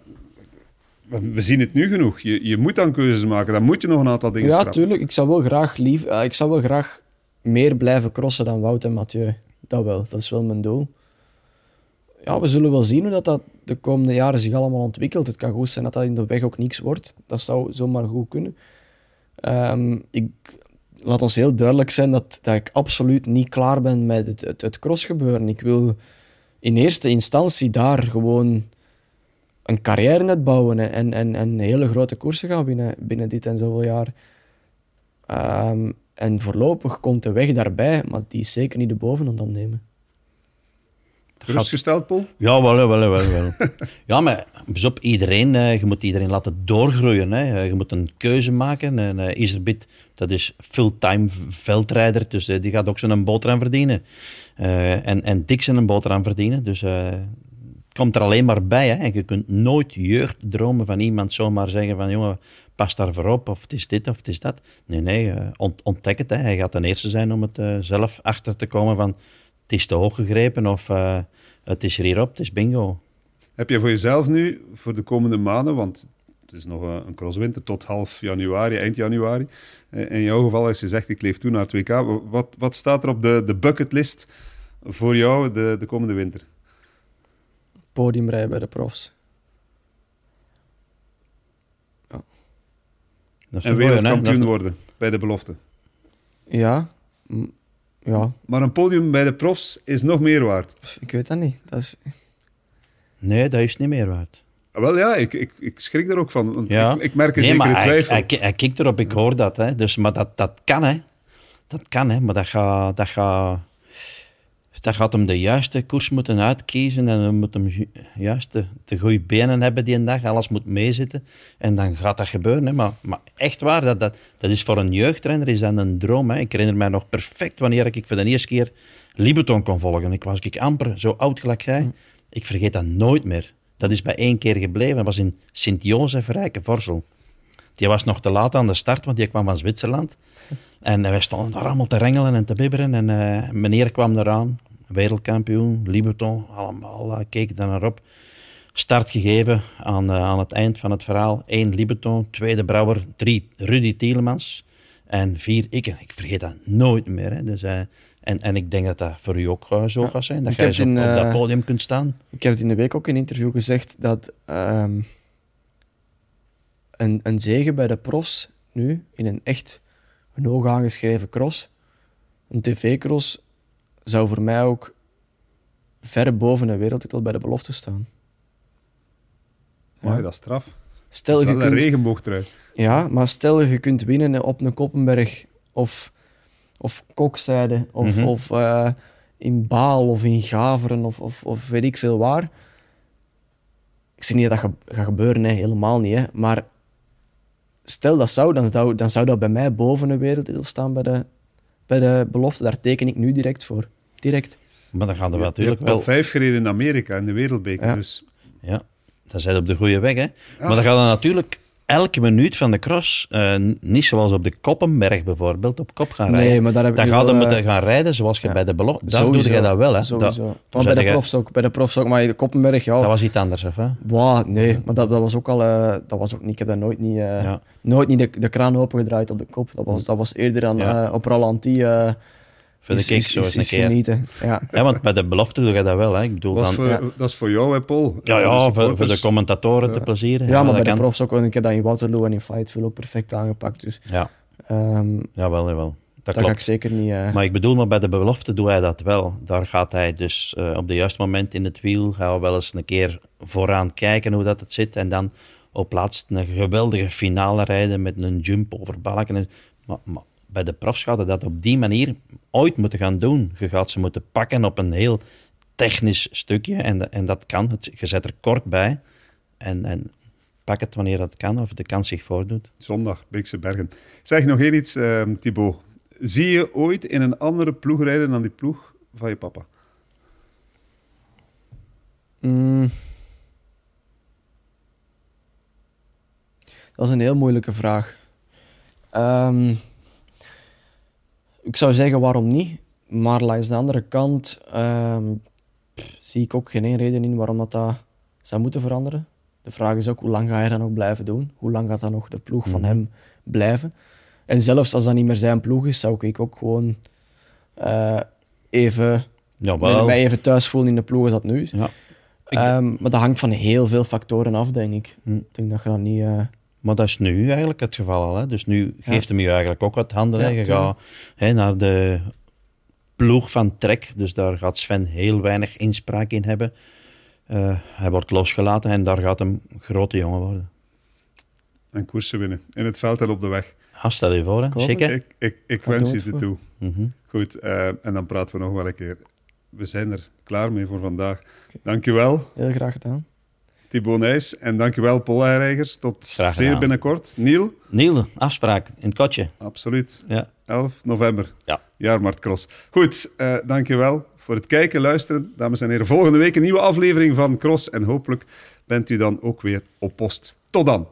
we zien het nu genoeg. Je, je moet dan keuzes maken, dan moet je nog een aantal dingen Ja, schrappen. tuurlijk. Ik zou wel graag lief, eh, ik zou wel graag meer blijven crossen dan Wout en Mathieu. Dat wel. Dat is wel mijn doel. Ja, we zullen wel zien hoe dat, dat de komende jaren zich allemaal ontwikkelt. Het kan goed zijn dat dat in de weg ook niks wordt. Dat zou zomaar goed kunnen. Ehm, ik, laat ons heel duidelijk zijn dat, dat ik absoluut niet klaar ben met het, het, het. Ik wil in eerste instantie daar gewoon een carrière net bouwen en, en, en hele grote koersen gaan winnen binnen dit en zoveel jaar. Ehm, en voorlopig komt de weg daarbij, maar die is zeker niet de bovenhand nemen. Gerustgesteld, Paul? Ja, wel, wel, wel, wel. (laughs) ja, maar pas op, iedereen, eh, je moet iedereen laten doorgroeien. Hè. Eh, Je moet een keuze maken. En eh Iserbit, dat is fulltime veldrijder, dus die gaat ook zijn boterham verdienen. Eh, en, en Dick zijn een boterham verdienen, dus het komt er alleen maar bij. Hè. En je kunt nooit jeugddromen van iemand zomaar zeggen van, jongen, pas daar voor op, of het is dit, of het is dat. Nee, nee, ont- ontdek het. Hè. Hij gaat de eerste zijn om het zelf achter te komen van, het is te hoog gegrepen, of eh, het is er hierop, het is bingo. Heb je voor jezelf nu, voor de komende maanden, want het is nog een, een crosswinter tot half januari, eind januari. Eh, In jouw geval, als je zegt ik leef toe naar het WK, wat, wat staat er op de, de bucketlist voor jou de, de komende winter? Podiumrijden bij de profs. Dat is En wereldkampioen worden bij de belofte. Ja, ja, Maar een podium bij de profs is nog meer waard. ik weet dat niet. Dat is, Nee, dat is niet meer waard. Ah, Wel ja, ik, ik, ik schrik er ook van. Want Ja. ik, ik merk een nee, zekere maar hij, twijfel. hij, hij kijkt erop, ik hoor dat. Hè. Dus, maar dat, dat kan, hè. Dat kan, hè. Maar dat gaat, dat gaat, dat gaat hem de juiste koers moeten uitkiezen. En dan moet hem ju- juist de, de goede benen hebben die een dag. Alles moet meezitten. En dan gaat dat gebeuren. Hè. Maar, maar echt waar, dat, dat, dat is voor een jeugdrenner is dat een droom. Hè. Ik herinner mij nog perfect wanneer ik voor de eerste keer Libeton kon volgen. Ik was ik amper zo oud gelijk jij. Ik vergeet dat nooit meer. Dat is bij één keer gebleven. Dat was in Sint-Jozef Rijkenvorsel. Die was nog te laat aan de start, want die kwam van Zwitserland. En wij stonden daar allemaal te rengelen en te bibberen. En eh, meneer kwam eraan, wereldkampioen, Liberton, allemaal uh, keken daar naar op. Start gegeven aan, eh, aan het eind van het verhaal. Eén Liberton, tweede Brouwer, drie Rudy Tielemans en vier ik. Ik vergeet dat nooit meer. Hè. Dus, eh, en, en ik denk dat dat voor u ook eh, zo gaat zijn. Dat jij zo op, in, op dat eh, podium kunt staan. Ik heb het in de week ook in een interview gezegd dat ehm, een, een zege bij de profs nu, in een echt een hoog aangeschreven cross, een tv-cross, zou voor mij ook ver boven een wereldtitel bij de belofte staan. Ja. dat is straf. Stel, dat is je wel een kunt, regenboogtrui. ja, maar stel je kunt winnen op een Koppenberg of, of Kokzijde of, Mhm. of eh, in Baal of in Gaveren of, of, of weet ik veel waar. Ik zeg niet dat dat gaat gebeuren, hè, helemaal niet. Hè. Maar stel dat zou, dan zou, dan zou dat bij mij boven een wereldtitel staan bij de, bij de belofte. Daar teken ik nu direct voor. Direct. Maar dan gaat er natuurlijk top wel... 5 gereden in Amerika in de wereldbeker. Ja. Dus Ja, dan zijn op de goede weg. Hè. Maar dan gaat er natuurlijk elke minuut van de cross, eh, niet zoals op de Koppenberg bijvoorbeeld, op kop gaan Nee, rijden. maar daar heb Dan nu ga je eh, moeten gaan rijden zoals je ja. bij de belofte... Daar Sowieso, doe je dat wel, hè? Sowieso. Dat, maar bij de je- profs ook. Bij de profs ook. Maar de Koppenberg, ja. dat was iets anders, of hè? Wow, nee, maar dat, dat was ook al... eh, dat was ook niet, ik heb dat nooit niet... eh, Ja. Nooit niet de, de kraan opengedraaid op de kop. Dat was, dat was eerder dan Ja. eh, op Ralantie... Voor de is- kick is- zo is- een keer. genieten. Ja. Ja, want bij de belofte doe je dat wel, hè? Ik bedoel Dat is, dan... voor, ja. dat is voor jou, hè, Paul? Ja, ja, voor, de commentatoren te plezieren. Ja, maar dat bij de profs ook. Ik heb dat in Waterloo en in Fightville ook perfect aangepakt. Dus Ja, ehm jawel, jawel. Dat dat ga ik zeker niet... eh, Maar ik bedoel, maar bij de belofte doet hij dat wel. Daar gaat hij dus eh, op de juiste moment in het wiel, gaan we wel eens een keer vooraan kijken hoe dat het zit. En dan op laatst een geweldige finale rijden met een jump over balken. En- Maar, maar bij de profs gaat dat op die manier ooit moeten gaan doen. Je gaat ze moeten pakken op een heel technisch stukje. En, en dat kan. Het, je zet er kort bij. En, en pak het wanneer dat kan of de kans zich voordoet. Zondag, Beekse Bergen. Zeg nog één iets, ehm Thibaut. Zie je ooit in een andere ploeg rijden dan die ploeg van je papa? Mm. Dat is een heel moeilijke vraag. Ehm, ik zou zeggen waarom niet, maar langs de andere kant ehm, pff, zie ik ook geen reden in waarom dat, dat zou moeten veranderen. De vraag is ook hoe lang ga hij dat nog blijven doen? Hoe lang gaat dat nog de ploeg van hem blijven? En zelfs als dat niet meer zijn ploeg is, zou ik ook gewoon eh, even, Jawel. mij even thuis voelen in de ploeg als dat nu is. Ja. Ehm, maar dat hangt van heel veel factoren af, denk ik. Hm. Ik denk dat je dat niet... eh, Maar dat is nu eigenlijk het geval al. Hè? Dus nu Ja. geeft hem je eigenlijk ook wat handen. Ja, je gaat hè, naar de ploeg van Trek. Dus daar gaat Sven heel weinig inspraak in hebben. Eh, hij wordt losgelaten en daar gaat hem grote jongen worden. En koersen winnen. In het veld en op de weg. Ja, stel je voor, hè? Ik Zeker? Ik, ik, wens je het toe. Mhm. Goed, eh, en dan praten we nog wel een keer. We zijn er klaar mee voor vandaag. Dankjewel, heel graag gedaan. Thibaut Nijs. En dankjewel, Paul. Tot zeer binnenkort. Niel, Niel, afspraak in het kotje. absoluut. Ja. 11 november. Ja. Jaarmarkt Cross. Goed, eh dankjewel voor het kijken, luisteren. Dames en heren, volgende week een nieuwe aflevering van Cross. En hopelijk bent u dan ook weer op post. Tot dan.